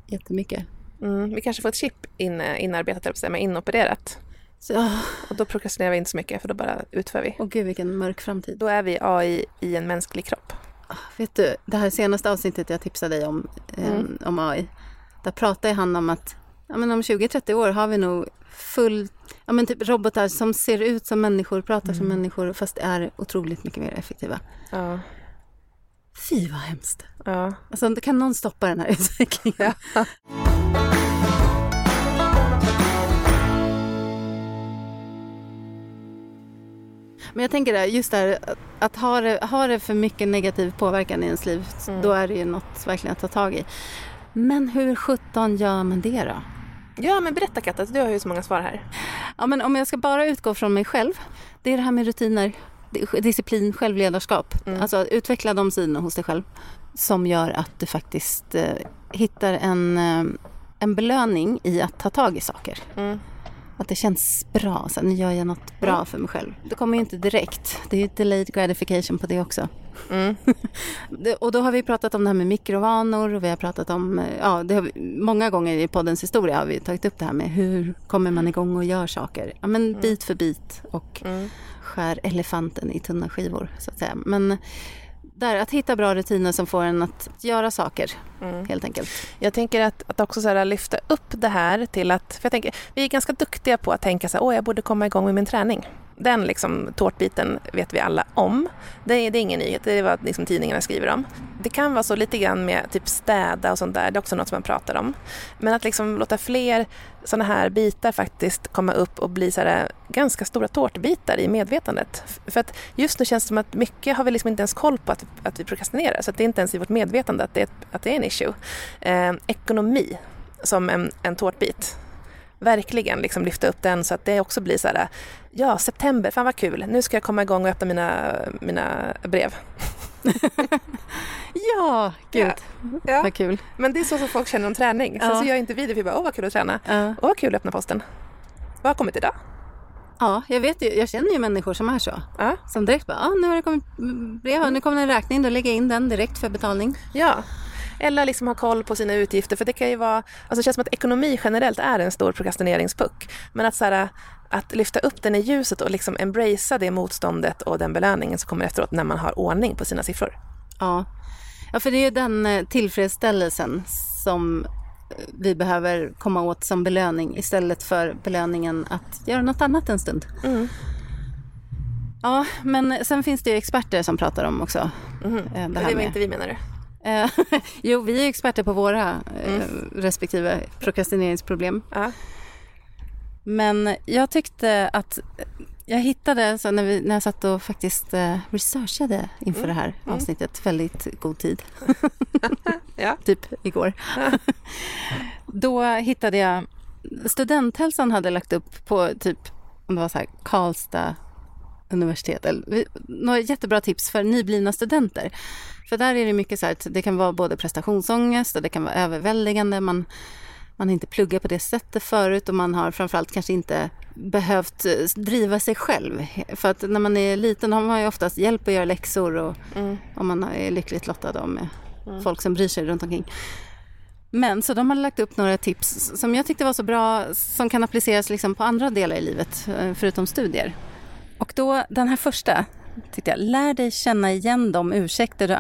jättemycket. Mm, vi kanske får ett chip in, inarbetat, eller inopererat. Så, Och då prokrastinerar vi inte så mycket, för då bara utför vi. åh gud vilken mörk framtid. Då är vi AI i en mänsklig kropp. Vet du, det här senaste avsnittet jag tipsade dig om, eh, Mm. om AI, där pratade han om att ja, men om 20-30 år har vi nog full, ja, men typ robotar som ser ut som människor, pratar Mm. som människor fast är otroligt mycket mer effektiva. Ja. Fy vad hemskt. ja. Alltså, kan någon stoppa den här utvecklingen? Men jag tänker det, just det här, att- ha det, ha det för mycket negativ påverkan i ens liv, Mm. då är det ju något verkligen att ta tag i. Men hur sjutton gör man det då? ja, men berätta Katta, du har ju så många svar här. Ja, men om jag ska bara utgå från mig själv, det är det här med rutiner, di- disciplin, självledarskap. Mm. Alltså utveckla de sidorna hos dig själv som gör att du faktiskt eh, hittar en, eh, en belöning i att ta tag i saker. Mm. Att det känns bra, så nu gör jag något bra Mm. för mig själv. Det kommer ju inte direkt, det är ju delayed gratification på det också. Mm. Och då har vi pratat om det här med mikrovanor och vi har pratat om, eh, ja, det har vi, många gånger i poddens historia har vi tagit upp det här med hur kommer man igång och gör saker. Ja, men bit för bit och Mm. skär elefanten i tunna skivor så att säga. Men där, att hitta bra rutiner som får en att göra saker, Mm. helt enkelt. Jag tänker att, att också så här, lyfta upp det här till att, för jag tänker, vi är ganska duktiga på att tänka så här, åh jag borde komma igång med min träning. Den liksom, tårtbiten vet vi alla om. Det är, det är ingen nyhet, det är vad liksom, tidningarna skriver om. Det kan vara så lite grann med typ städa och sånt där, det är också något som man pratar om. Men att liksom låta fler sådana här bitar faktiskt komma upp och bli så här, eh, ganska stora tårtbitar i medvetandet. För att just nu känns det som att mycket har vi liksom inte ens koll på att, att vi prokrastinerar, så att det är inte ens i vårt medvetande att det är, att det är en issue. Eh, ekonomi som en, en tårtbit. Verkligen liksom lyfta upp den så att det också blir så här, eh, ja september, fan vad kul, nu ska jag komma igång och öppna mina, mina brev. Ja, gud, Ja. vad kul. Men det är så som folk känner om träning. Sen Ja. så gör inte vi det, vi bara, åh vad kul att träna. Ja. Åh vad kul att öppna posten. Vad har kommit idag? ja, jag vet ju, jag känner ju människor som är så. Ja. Som direkt bara, ah, nu har det kommit brev, nu kommer en räkning, då lägger jag in den direkt för betalning. ja. Eller liksom ha koll på sina utgifter, för det kan ju vara, alltså det känns som att ekonomi generellt är en stor prokrastineringspuck. Men att, så här, att lyfta upp den i ljuset och liksom embracea det motståndet och den belöningen som kommer efteråt när man har ordning på sina siffror. Ja. ja, för det är ju den eh, tillfredsställelsen som eh, vi behöver komma åt som belöning istället för belöningen att göra något annat en stund. Mm. Ja, men sen finns det ju experter som pratar om också. Mhm. eh, Det, Det här var med. inte vi menade. Eh, jo, vi är experter på våra eh, respektive prokrastineringsproblem. Ja. Men jag tyckte att jag hittade, så när, vi, när jag satt och faktiskt eh, researchade inför det här avsnittet, väldigt god tid, Ja. typ igår. Då hittade jag, Studenthälsan hade lagt upp på typ, om det var så här, Karlstad universitet, eller, några jättebra tips för nyblivna studenter. För där är det mycket så här att det kan vara både prestationsångest och det kan vara överväldigande. Man, man har inte pluggat på det sättet förut och man har framförallt kanske inte behövt eh, driva sig själv. För att när man är liten har man ju oftast hjälp att göra läxor och Mm. om man är lyckligt lottad och med folk som bryr sig runt omkring. Men så de har lagt upp några tips som jag tyckte var så bra som kan appliceras liksom på andra delar i livet eh, förutom studier. Och då den här första tyckte jag, lär dig känna igen de ursäkter du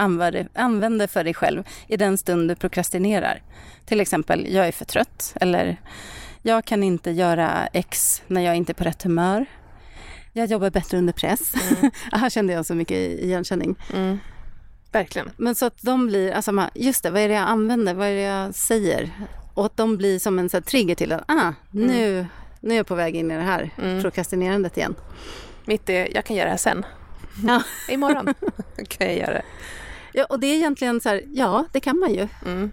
använder, för dig själv i den stund du prokrastinerar. Till exempel, jag är för trött eller jag kan inte göra X när jag inte är på rätt humör. Jag jobbar bättre under press. här kände jag så mycket igenkänning. Mm. Verkligen. Men så att de blir, alltså just det, vad är det jag använder, vad är det jag säger? Och att de blir som en så här trigger till att, ah, nu, nu är jag på väg in i det här prokrastinerandet igen. Mitt är, jag kan göra det här sen. Ja. Imorgon kan jag göra det. ja, och det är egentligen så här, ja, det kan man ju. Mm.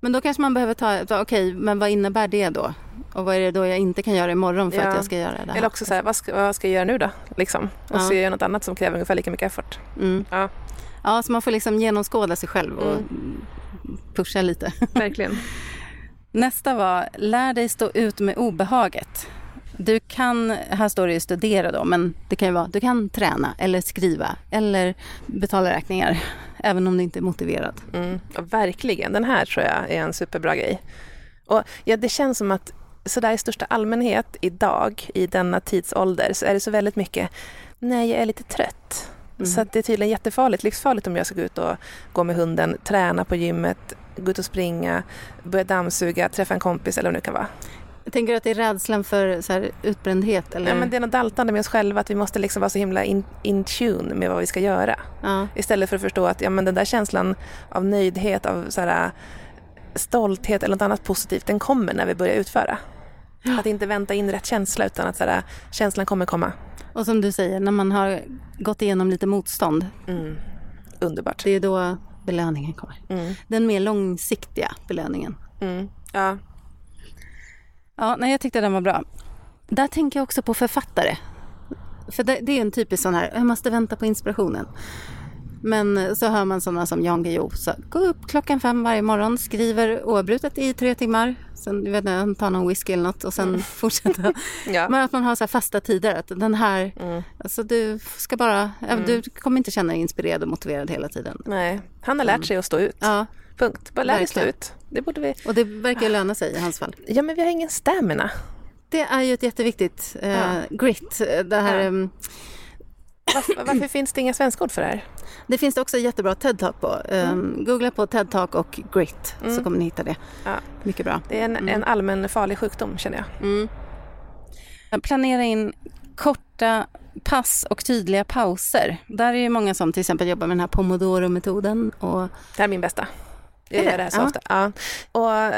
Men då kanske man behöver ta, ta okej, men vad innebär det då? Och vad är det då jag inte kan göra imorgon för Ja. att jag ska göra det här? Eller också så här, vad ska, vad ska jag göra nu då? Liksom. Och Ja. så gör jag något annat som kräver ungefär lika mycket effort. Mm. Ja, Ja, så man får liksom genomskåda sig själv och pusha lite. verkligen. Nästa var, lär dig stå ut med obehaget. Du kan, här står det ju studera då, men det kan ju vara, du kan träna eller skriva eller betala räkningar, även om du inte är motiverad. Mm. Ja, verkligen. Den här tror jag är en superbra grej. Och ja, det känns som att sådär i största allmänhet idag, i denna tidsålder, så är det så väldigt mycket, nej jag är lite trött. Så att det är tydligen jättefarligt, livsfarligt om jag ska gå ut och gå med hunden, träna på gymmet, gå ut och springa, börja dammsuga, träffa en kompis eller vad det nu kan vara. Jag tänker att det är rädslan för så här, utbrändhet eller? Ja, men det är något daltande med oss själva, att vi måste liksom vara så himla in, in tune med vad vi ska göra. ja. Istället för att förstå att ja, men den där känslan av nöjdhet, av så här, stolthet eller något annat positivt, den kommer när vi börjar utföra. Att inte vänta in rätt känsla utan att så här, känslan kommer komma. Och som du säger, när man har gått igenom lite motstånd, Mm. Underbart. det är då belöningen kommer. Mm. Den mer långsiktiga belöningen. Mm. Ja. Ja, nej, jag tyckte den var bra. Där tänker jag också på författare. För det, det är en typisk sån här, jag måste vänta på inspirationen. Men så hör man sådana som Jan Guillou, så gå upp klockan fem varje morgon, skriver oavbrutet i tre timmar, sen du vet, tar någon whisky eller något och sen fortsätta. Ja. Men att man har så här fasta tider, att den här, Mm. alltså du ska bara, du kommer inte känna dig inspirerad och motiverad hela tiden. Nej, han har lärt sig att stå ut. Ja, Punkt. Bara lär dig stå ut. Det borde vi. och det verkar löna sig i hans fall. Ja, men vi har ingen stamina. Det är ju ett jätteviktigt eh, Ja. grit. Det här Ja. ehm, Varför, varför finns det inga svenska ord för det här? Det finns det också jättebra TED-talk på. Um, googla på TED-talk och grit så kommer ni hitta det. Ja. Mycket bra. Det är en, en allmän farlig sjukdom känner jag. Mm. Planera in korta pass och tydliga pauser. Där är det många som till exempel jobbar med den här pomodoro-metoden. Och... Det här är min bästa. Jag gör det här så ofta. Ja. Och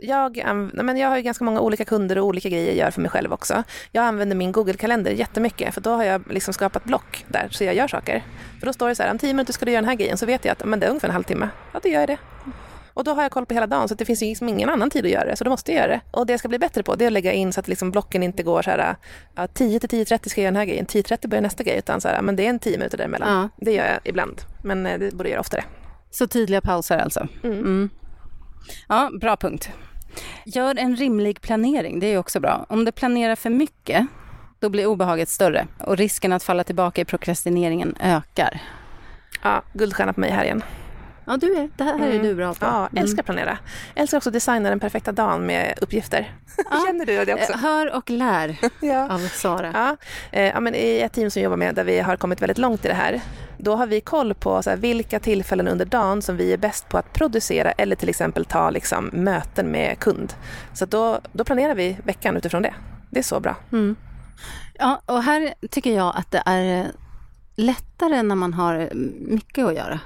jag, men jag har ju ganska många olika kunder och olika grejer jag gör för mig själv också. Jag använder min Google-kalender jättemycket för då har jag liksom skapat block där så jag gör saker. För då står det så här, om tio minuter ska du göra den här grejen så vet jag att men det är ungefär en halvtimme. Ja, då gör jag det. Och då har jag koll på hela dagen så det finns liksom ingen annan tid att göra det så då måste jag göra det. Och det jag ska bli bättre på det är att lägga in så att liksom blocken inte går så här, ja, 10 till 10.30 ska jag göra den här grejen, 10.30 börjar nästa grej utan så här, men det är en 10 minuter däremellan. Ja. Det gör jag ibland, men eh, det borde jag göra oftare. Så tydliga pauser alltså. Mm. Mm. Ja, bra punkt. Gör en rimlig planering, det är också bra. Om du planerar för mycket, då blir obehaget större och risken att falla tillbaka i prokrastineringen ökar. Ja, guldstjärna på mig här igen. Ja, du är, det här är Mm. du bra på. Ja, älskar att planera. Älskar också att designa den perfekta dagen med uppgifter. Känner du det också? Eh, Hör och lär Ja. av Sara. Ja, eh, ja, men I ett team som jobbar med där vi har kommit väldigt långt i det här, då har vi koll på så här, vilka tillfällen under dagen som vi är bäst på att producera eller till exempel ta liksom, möten med kund. Så då, då planerar vi veckan utifrån det. Det är så bra. Mm. Ja, och här tycker jag att det är lättare när man har mycket att göra.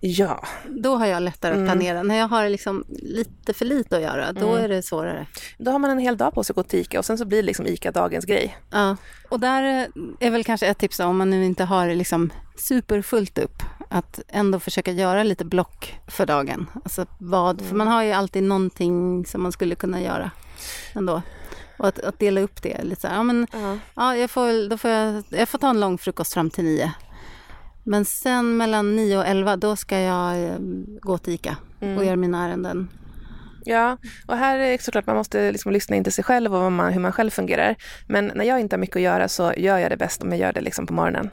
Ja, Då har jag lättare att Mm. planera. När jag har liksom lite för lite att göra, då Mm. är det svårare. då har man en hel dag på sig att gå till ICA och sen så blir det liksom ICA dagens grej. Ja. Och där eh, är väl kanske ett tips då, om man nu inte har liksom superfullt upp, att ändå försöka göra lite block för dagen. Alltså vad, för man har ju alltid någonting som man skulle kunna göra ändå. Och att, att dela upp det lite så här, ja men Ja. Ja, jag får, då får jag, jag får ta en lång frukost fram till nio. Men sen mellan nio och elva, då ska jag eh, gå till ICA och göra mina ärenden. Ja, och här är det såklart man måste liksom lyssna in till sig själv och man, hur man själv fungerar. Men när jag inte har mycket att göra så gör jag det bäst om jag gör det liksom på morgonen.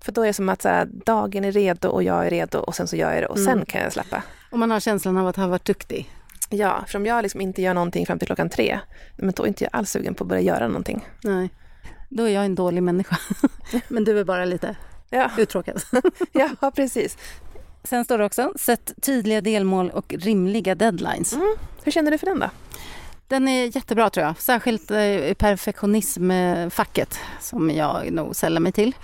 För då är det som att här, dagen är redo och jag är redo och sen så gör jag det och sen kan jag släppa. Och man har känslan av att ha varit duktig. Ja, för om jag liksom inte gör någonting fram till klockan tre, men då är inte jag alls sugen på att börja göra någonting. Nej. Då är jag en dålig människa. Men du är bara lite Ja, uttråkad. ja precis. Sen står det också, sätt tydliga delmål och rimliga deadlines. Hur känner du för den då? Den är jättebra tror jag. Särskilt eh, i perfektionismfacket som jag nog sällar mig till.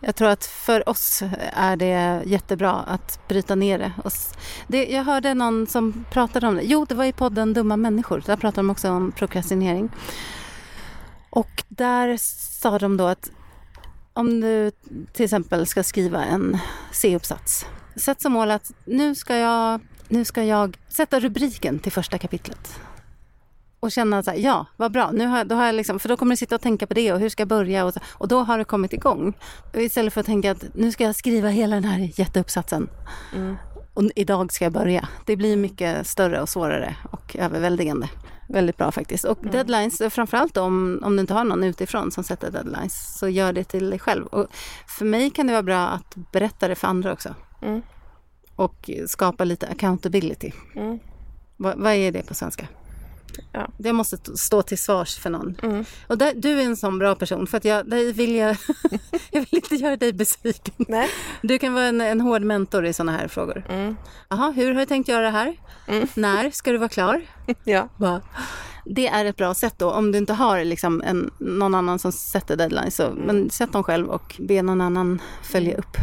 Jag tror att för oss är det jättebra att bryta ner det. Det jag hörde någon som pratade om det. Jo, det var i podden Dumma människor. Där pratade de också om prokrastinering. Och där sa de då att om du till exempel ska skriva en C-uppsats. Sätt som mål att nu ska jag, nu ska jag sätta rubriken till första kapitlet och känna så här, ja, vad bra, nu har, då har jag liksom, för då kommer du sitta och tänka på det och hur ska jag börja och, så, och då har det kommit igång. Istället för att tänka att nu ska jag skriva hela den här jätteuppsatsen och idag ska jag börja. Det blir mycket större och svårare och överväldigande. Väldigt bra faktiskt. Och deadlines, framförallt om, om du inte har någon utifrån som sätter deadlines, så gör det till dig själv. Och för mig kan det vara bra att berätta det för andra också. Mm. Och skapa lite accountability. Mm. Vad, vad är det på svenska? Ja. Det måste stå till svars för någon. Mm. Och där, du är en sån bra person för att jag, vill jag, jag vill inte göra dig besviken. Nej. Du kan vara en, en hård mentor i såna här frågor. Mm. Jaha, hur har du tänkt göra det här? När ska du vara klar? Ja. Va? Det är ett bra sätt då, om du inte har liksom en, någon annan som sätter deadlines. Så, Men sätt dem själv och be någon annan följa upp.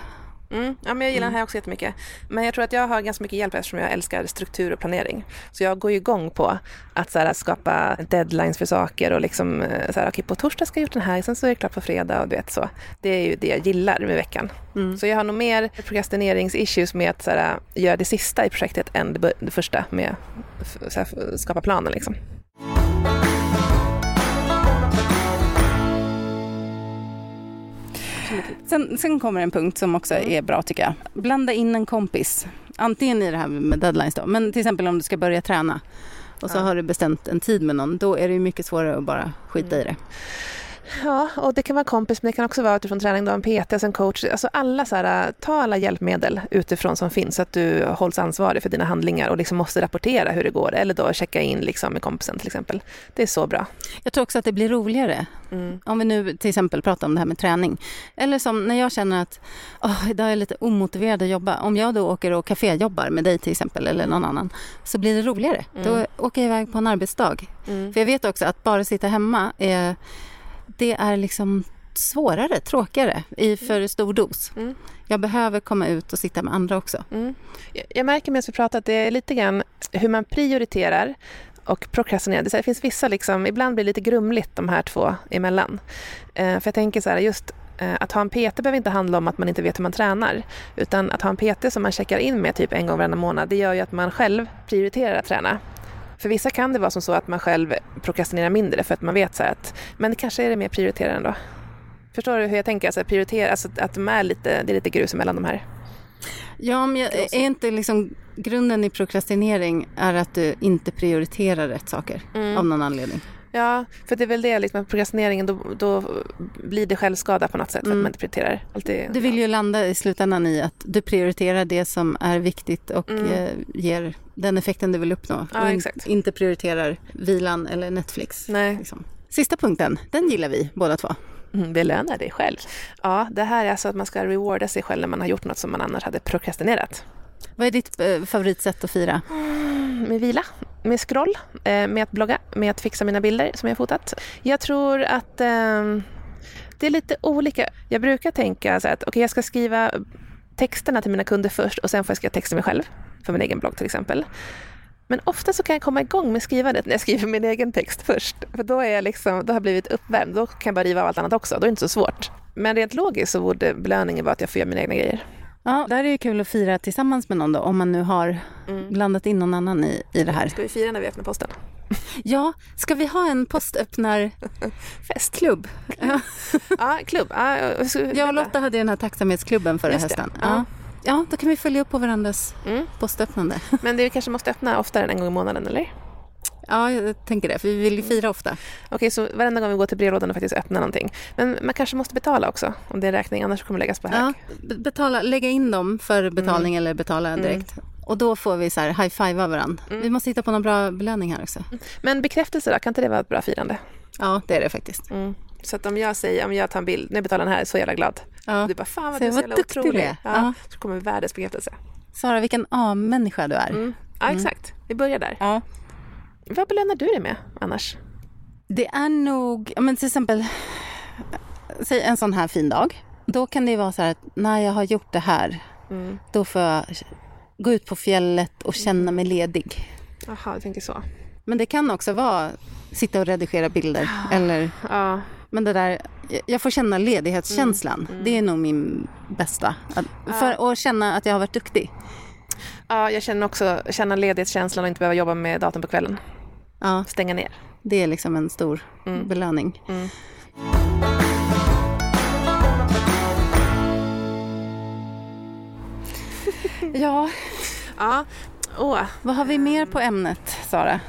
Mm. ja, men jag gillar den här också jättemycket. Men jag tror att jag har ganska mycket hjälp eftersom jag älskar struktur och planering. Så jag går ju igång på att så här, skapa deadlines för saker och liksom eh, så här, okej, på torsdag ska jag gjort den här, sen så är det klart på fredag och du vet så. Det är ju det jag gillar med veckan. Så jag har nog mer procrastinerings-issues med att så här, göra det sista i projektet än det, första med att skapa planen liksom. Sen, sen kommer en punkt som också är bra tycker jag. Blanda in en kompis. Antingen i det här med deadlines då, men till exempel om du ska börja träna och så Ja. har du bestämt en tid med någon, då är det ju mycket svårare att bara skita i det. Ja, och det kan vara kompis, men det kan också vara utifrån träning, då, en PT, en coach. Alltså alla så här, ta alla hjälpmedel utifrån som finns så att du hålls ansvarig för dina handlingar och liksom måste rapportera hur det går eller då checka in liksom med kompisen till exempel. Det är så bra. Jag tror också att det blir roligare. Mm. Om vi nu till exempel pratar om det här med träning. Eller som när jag känner att oh, idag är jag lite omotiverad att jobba. Om jag då åker och kaféjobbar med dig till exempel eller någon annan så blir det roligare. Mm. Då åker jag iväg på en arbetsdag. Mm. För jag vet också att bara sitta hemma är det är liksom svårare, tråkigare i för stor dos. Mm. Jag behöver komma ut och sitta med andra också. Mm. Jag märker med att vi pratar att det är lite grann hur man prioriterar och prokrastinerar. Det finns vissa, liksom, ibland blir det lite grumligt de här två emellan. Eh, för jag tänker så här, just eh, att ha en PT behöver inte handla om att man inte vet hur man tränar. Utan att ha en PT som man checkar in med typ en gång varannan månad, det gör ju att man själv prioriterar att träna. För vissa kan det vara som så att man själv prokrastinerar mindre för att man vet så att, men kanske är det mer prioriterande ändå. Förstår du hur jag tänker? Alltså, prioritera, alltså att de är lite, det är lite grus mellan de här. Ja, men jag, är inte liksom grunden i prokrastinering är att du inte prioriterar rätt saker mm. av någon anledning? Ja, för det är väl det, liksom, prokrastineringen, då, då blir det självskada på något sätt för mm. att man inte prioriterar. Alltid, du vill ju landa i slutändan i att du prioriterar det som är viktigt och mm. eh, ger den effekten du vill uppnå. Ja, och in, inte prioriterar vilan eller Netflix. Nej. Liksom. Sista punkten, den gillar vi båda två. Mm, belöna dig själv. Ja, det här är alltså att man ska rewarda sig själv när man har gjort något som man annars hade prokrastinerat. Vad är ditt eh, favoritsätt att fira? Mm, med vila, med scroll, eh, med att blogga, med att fixa mina bilder som jag fotat. Jag tror att ehm, det är lite olika. Jag brukar tänka så att okay, jag ska skriva texterna till mina kunder först och sen får jag skriva texten mig själv, för min egen blogg till exempel. Men ofta så kan jag komma igång med skrivandet när jag skriver min egen text först. För då, är jag liksom, då har jag blivit uppvärmd, då kan jag bara riva av allt annat också. Då är det inte så svårt. Men rent logiskt så borde belöningen vara att jag får göra mina egna grejer. Ja, det här är ju kul att fira tillsammans med någon då, om man nu har mm. blandat in någon annan i, i det här. Ska vi fira när vi öppnar posten? Ja, ska vi ha en postöppnarfest? Klubb? Ja, ja klubb. Ja, jag och Lotta hade den här tacksamhetsklubben förra hösten. Ja. ja, då kan vi följa upp på varandras mm. postöppnande. Men det kanske måste öppna oftare än en gång i månaden, eller? Ja, jag tänker det, för vi vill ju fira ofta. Okej, okay, så varenda gång vi går till brevlådan och faktiskt öppnar någonting. Men man kanske måste betala också, om det är räkning, annars kommer det läggas på hög. Ja, betala, lägga in dem för betalning mm. eller betala mm. direkt. Mm. Och då får vi så här high-fivea varandra. Mm. Vi måste hitta på någon bra belöning här också. Men bekräftelse då, kan inte det vara ett bra firande? Ja, det är det faktiskt. Mm. Så att om jag säger, om jag tar en bild, nu betalar den här, så jävla glad. Ja. Du bara, fan vad du är så jävla otrolig. Ja, ja. Så kommer världens bekräftelse. Sara, vilken A-människa du är. Mm. Ja, exakt. Vi börjar där. Ja. Vad belönar du dig med annars? Det är nog, men till exempel, säg en sån här fin dag. Då kan det vara så här att när jag har gjort det här, mm. då får jag gå ut på fjället och känna mig ledig. Jaha, jag tänker så. Men det kan också vara sitta och redigera bilder. eller, ja. Men det där, jag får känna ledighetskänslan. Mm. Mm. Det är nog min bästa. För att känna att jag har varit duktig. Ja, jag känner också känna ledighetskänslan och inte behöva jobba med datorn på kvällen. Ja. Stänga ner. Det är liksom en stor mm. belöning. Mm. ja. ja. Oh. Vad har vi mer på ämnet, Sara?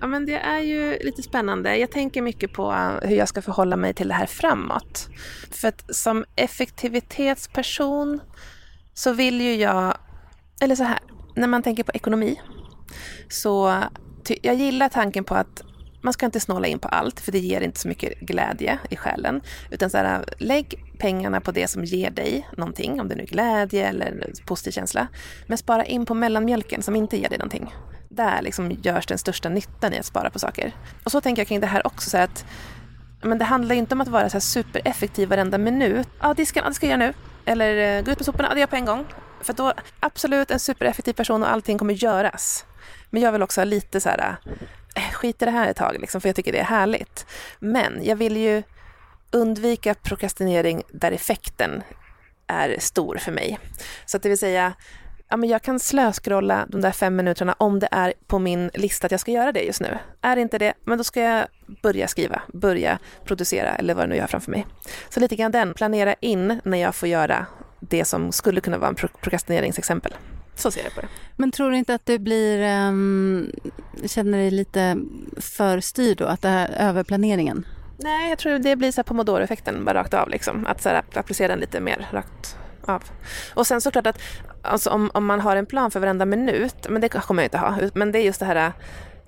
Ja, men det är ju lite spännande. Jag tänker mycket på hur jag ska förhålla mig till det här framåt. För att som effektivitetsperson så vill ju jag, eller så här, när man tänker på ekonomi så jag gillar tanken på att man ska inte snåla in på allt, för det ger inte så mycket glädje i själen. Utan så här, lägg pengarna på det som ger dig någonting, om det nu är glädje eller positiv känsla. Men spara in på mellanmjölken som inte ger dig någonting. Där liksom görs den största nyttan i att spara på saker. Och så tänker jag kring det här också, så att men det handlar inte om att vara så här supereffektiv varenda minut. Ja, disken, det ska jag göra nu. Eller eh, gå ut med soporna, ja, det gör jag på en gång. För då, absolut en supereffektiv person och allting kommer göras. Men jag vill också ha lite så här, äh, skit i det här ett tag, liksom, för jag tycker det är härligt. Men jag vill ju undvika prokrastinering där effekten är stor för mig. Så att det vill säga, ja, men jag kan slöskrolla de där fem minuterna om det är på min lista att jag ska göra det just nu. Är det inte det, men då ska jag börja skriva, börja producera eller vad det nu gör framför mig. Så lite grann den, planera in när jag får göra det som skulle kunna vara en prokrastineringsexempel. Så ser jag på det. Men tror du inte att du blir, um, känner dig lite för styrd då, att det här överplaneringen? Nej, jag tror det blir så här pomodoro-effekten bara rakt av. Liksom. Att så här, applicera den lite mer rakt av. Och sen såklart att alltså, om, om man har en plan för varenda minut, men det kommer jag inte ha, men det är just det här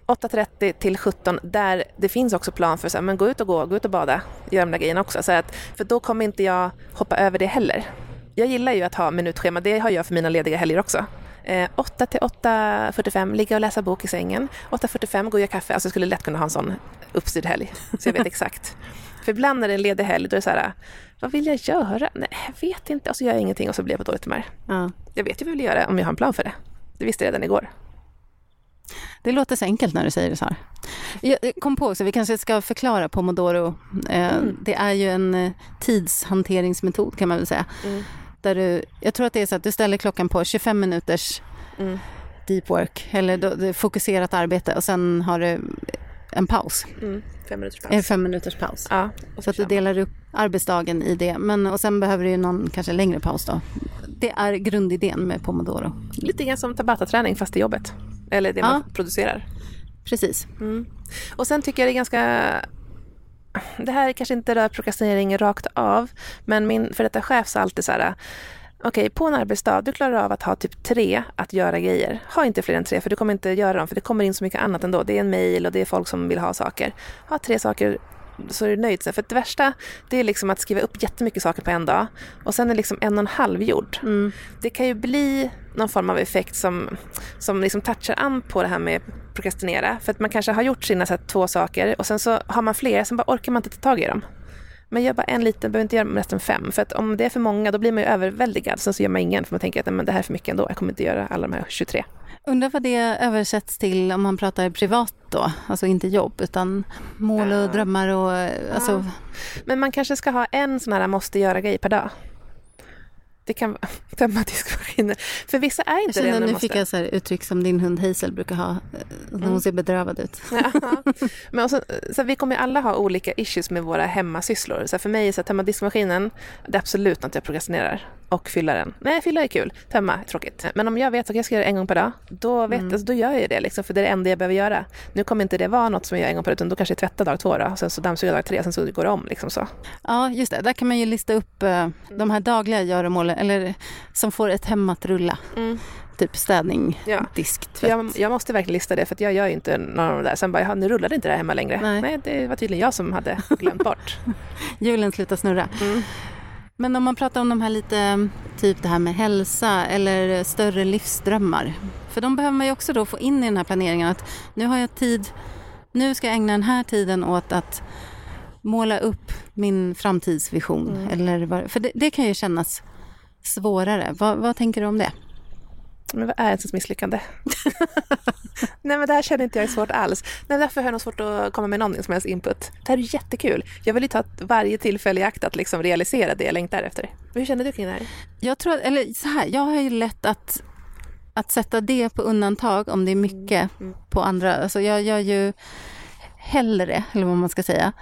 8.30 till 17 där det finns också plan för att gå ut och gå, gå ut och bada, göra de där grejerna också. Så att, för då kommer inte jag hoppa över det heller. Jag gillar ju att ha minutschema, det har jag för mina lediga helger också. Eh, 8 till 8.45, ligga och läsa bok i sängen. 8.45, gå och göra kaffe. Alltså jag skulle lätt kunna ha en sån uppstyrd helg, så jag vet exakt. För ibland när det är en ledig helg, då är det så här, vad vill jag göra? Nej, jag vet inte. Och så gör jag ingenting och så blir jag på dåligt humör. Ja. Jag vet ju vad jag vill göra om jag har en plan för det. Det visste jag redan igår. Det låter så enkelt när du säger det så här. Jag kom på också, vi kanske ska förklara pomodoro. Eh, mm. Det är ju en eh, tidshanteringsmetod kan man väl säga. Mm. Där du, jag tror att det är så att du ställer klockan på 25 minuters mm. deep work eller fokuserat arbete och sen har du en paus. Mm. Fem minuters paus. Fem minuters paus. Ja, så att du delar upp arbetsdagen i det. Men, och sen behöver du någon kanske längre paus då. Det är grundidén med pomodoro. Lite grann som tabata-träning fast i jobbet. Eller det ja. man producerar. Precis. Mm. Och sen tycker jag det är ganska det här kanske inte rör prokrastinering rakt av, men min för detta chef sa alltid så här, okej, okay, på en arbetsdag, du klarar av att ha typ tre att göra grejer. Ha inte fler än tre, för du kommer inte göra dem, för det kommer in så mycket annat ändå. Det är en mail och det är folk som vill ha saker. Ha tre saker så är du nöjd. För det värsta det är liksom att skriva upp jättemycket saker på en dag och sen är liksom en och en halv gjord. Mm. Det kan ju bli någon form av effekt som, som liksom touchar an på det här med prokrastinera. För att man kanske har gjort sina så här, två saker och sen så har man fler, sen bara orkar man inte ta tag i dem. Men gör bara en liten, behöver inte göra resten fem. För att om det är för många då blir man ju överväldigad. Sen så gör man ingen för man tänker att men det här är för mycket ändå. Jag kommer inte göra alla de här 23. Undrar vad det översätts till om man pratar privat då, alltså inte jobb utan mål och drömmar och alltså... Ja. Men man kanske ska ha en sån här måste göra-grej per dag. Det kan tömma diskmaskiner. För vissa är inte jag det. Nu fick jag så uttryck som din hund Hazel brukar ha eh, när hon mm. ser bedrövad ut. Ja. Men också, så vi kommer alla ha olika issues med våra hemmasysslor. Så för mig är så tömma diskmaskinen, det är absolut något jag prokrastinerar. Och fylla den. Nej, fylla är kul. Tömma är tråkigt. Men om jag vet att jag ska göra det en gång per dag, då, vet, mm. alltså, då gör jag det. Liksom, för det är det enda jag behöver göra. Nu kommer inte det vara något som jag gör en gång per dag, utan då kanske jag tvättar dag två, då, sen så dammsuger dag tre, sen så går det om. Liksom så. Ja, just det. Där kan man ju lista upp uh, de här dagliga göromålen, eller som får ett hem att rulla. Mm. Typ städning, ja. disk, tvätt. Jag, jag, måste verkligen lista det, för jag gör ju inte någon av de där. Sen bara, nu rullade inte det här hemma längre. Nej. Nej, det var tydligen jag som hade glömt bort. Hjulen slutar snurra. Mm. Men om man pratar om de här lite, typ det här med hälsa eller större livsdrömmar. För de behöver man ju också då få in i den här planeringen att nu har jag tid, nu ska jag ägna den här tiden åt att måla upp min framtidsvision. Mm. Eller vad, för det, det, kan ju kännas svårare. Vad, vad tänker du om det? Men vad är ens misslyckande? Nej men det här känner inte jag är svårt alls. Nej, därför har jag nog svårt att komma med någon som helst input. Det här är jättekul. Jag vill ju ta varje tillfälle i akt att liksom realisera det jag längtar efter. Hur känner du kring det här? Jag tror, eller så här, jag har ju lätt att, att sätta det på undantag om det är mycket mm. Mm. på andra. Alltså jag gör ju hellre, eller vad man ska säga,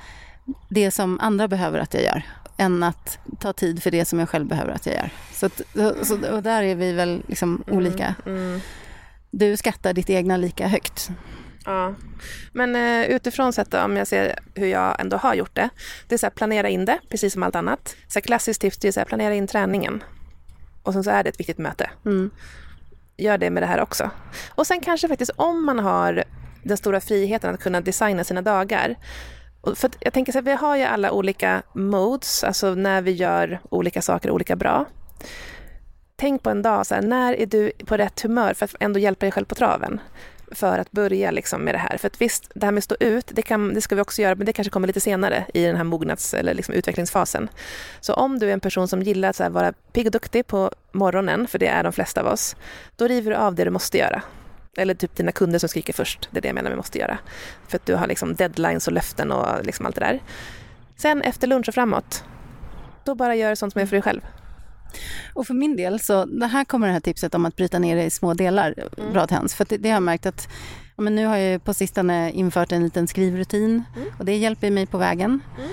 det som andra behöver att jag gör än att ta tid för det som jag själv behöver att jag gör. Så, att, så och där är vi väl liksom mm, olika. Mm. Du skattar ditt egna lika högt. Ja, men uh, utifrån sett om jag ser hur jag ändå har gjort det. Det är så här, planera in det, precis som allt annat. Så här, klassiskt tips är så här, planera in träningen. Och sen så är det ett viktigt möte. Mm. Gör det med det här också. Och sen kanske faktiskt om man har den stora friheten att kunna designa sina dagar för jag tänker så här, vi har ju alla olika modes, alltså när vi gör olika saker olika bra. Tänk på en dag, så här, när är du på rätt humör för att ändå hjälpa dig själv på traven? För att börja liksom med det här. För att visst, det här med att stå ut, det, kan, det ska vi också göra, men det kanske kommer lite senare i den här mognads eller liksom utvecklingsfasen. Så om du är en person som gillar att så här, vara pigg och duktig på morgonen, för det är de flesta av oss, då river du av det du måste göra. Eller typ dina kunder som skriker först. Det är det jag menar vi måste göra. För att du har liksom deadlines och löften och liksom allt det där. Sen efter lunch och framåt, då bara gör sånt som är för dig själv. Och för min del, så det här kommer det här tipset om att bryta ner det i små delar mm. bra till hands. För det, det har jag märkt att ja, men nu har jag på sistone infört en liten skrivrutin mm. och det hjälper mig på vägen. Mm.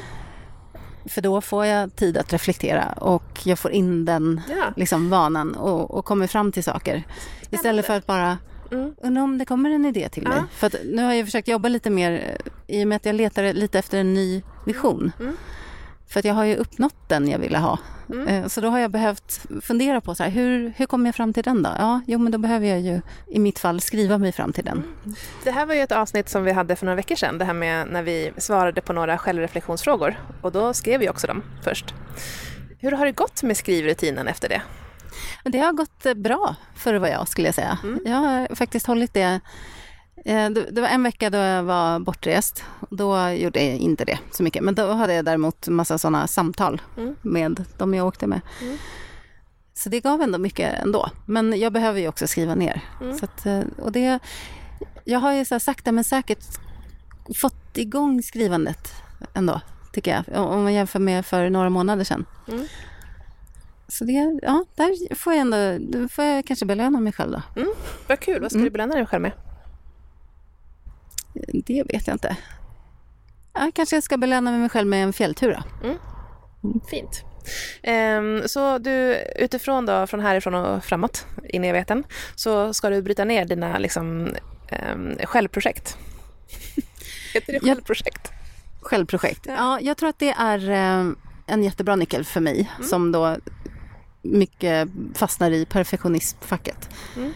För då får jag tid att reflektera och jag får in den ja. liksom, vanan och, och kommer fram till saker. Istället för att bara Mm. Undrar om det kommer en idé till mig. Ja. För nu har jag försökt jobba lite mer, i och med att jag letar lite efter en ny vision. Mm. För att jag har ju uppnått den jag ville ha. Mm. Eh, Så då har jag behövt fundera på så här, hur, hur kommer jag fram till den då? Ja, jo men då behöver jag ju i mitt fall skriva mig fram till den. Det här var ju ett avsnitt som vi hade för några veckor sedan, det här med när vi svarade på några självreflektionsfrågor. Och då skrev vi också dem först. Hur har det gått med skrivrutinen efter det? Det har gått eh, bra för vara jag skulle jag säga. Mm. Jag har faktiskt hållit det. eh, Det det var en vecka då jag var bortrest. Då gjorde jag inte det så mycket. Men då hade jag däremot massa sådana samtal Mm. med de jag åkte med. Mm. Så det gav ändå mycket ändå. Men jag behöver ju också skriva ner. Mm. Att, eh, och det, jag har ju så sakta men säkert fått igång skrivandet ändå, tycker jag. Om man jämför med för några månader sedan. Mm. Så det, ja, där får jag ändå, då får jag kanske belöna mig själv då. Vad kul, vad ska Mm. du belöna dig själv med? Det vet jag inte. Ja, kanske jag ska belöna mig själv med en fjälltur då. Fint. Ehm, så du, utifrån då, från härifrån och framåt, in i evigheten, så ska du bryta ner dina liksom, um, självprojekt. Heter det självprojekt? Självprojekt. Ja, jag tror att det är eh, en jättebra nyckel för mig Mm. som då mycket fastnar i perfektionistfacket. Mm.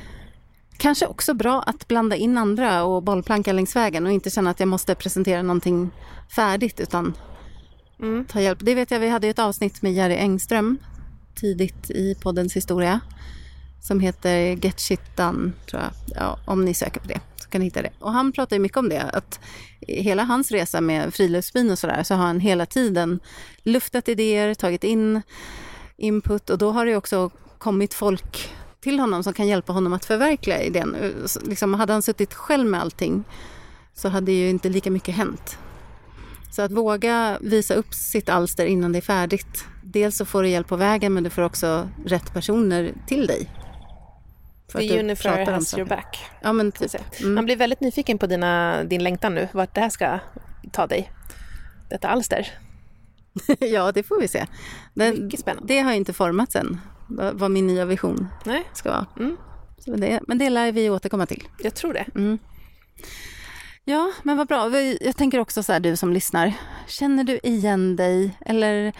Kanske också bra att blanda in andra och bollplanka längs vägen och inte känna att jag måste presentera någonting färdigt utan Mm. ta hjälp. Det vet jag, vi hade ett avsnitt med Jerry Engström tidigt i poddens historia som heter Get Shit Done, tror jag. Ja, om ni söker på det så kan ni hitta det. Och han pratar ju mycket om det, att hela hans resa med friluftsbyn och sådär så har han hela tiden luftat idéer, tagit in input och då har det också kommit folk till honom som kan hjälpa honom att förverkliga idén. Liksom, hade han suttit själv med allting så hade ju inte lika mycket hänt. Så att våga visa upp sitt alster innan det är färdigt. Dels så får du hjälp på vägen men du får också rätt personer till dig. För The om has your back. Ja men typ. säga. Man blir väldigt nyfiken på dina, din längtan nu, vart det här ska ta dig. Detta alster. ja det får vi se. Men Mycket spännande. det har ju inte formats än. Vad min nya vision Nej, ska vara. Mm. Det, men det lär vi återkomma till. jag tror det. Ja, men vad bra. Jag tänker också så här, du som lyssnar. Känner du igen dig eller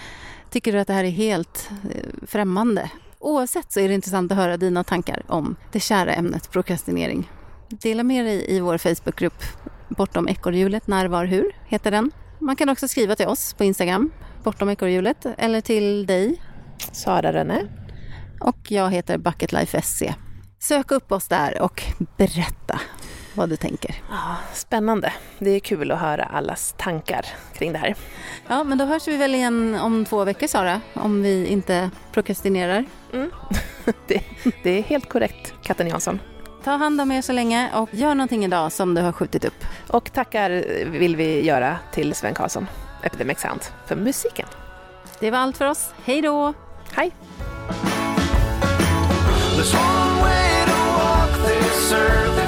tycker du att det här är helt eh, främmande? Oavsett så är det intressant att höra dina tankar om det kära ämnet prokrastinering. Dela med dig i vår Facebookgrupp Bortom ekorrhjulet, när, var, hur heter den. Man kan också skriva till oss på Instagram, Bortom ekorrhjulet, eller till dig Sara René. och jag heter Bucketlife.sc. Sök upp oss där och berätta vad du tänker. Ja, spännande. Det är kul att höra allas tankar kring det här. Ja, men då hörs vi väl igen om två veckor Sara, om vi inte prokrastinerar. Det, det är helt korrekt, Katten Jansson. Ta hand om er så länge och gör någonting idag som du har skjutit upp. Och tackar vill vi göra till Sven Karlsson, Epidemic Sound, för musiken. Det var allt för oss. Hej då! Hej! There's one way to walk this earth.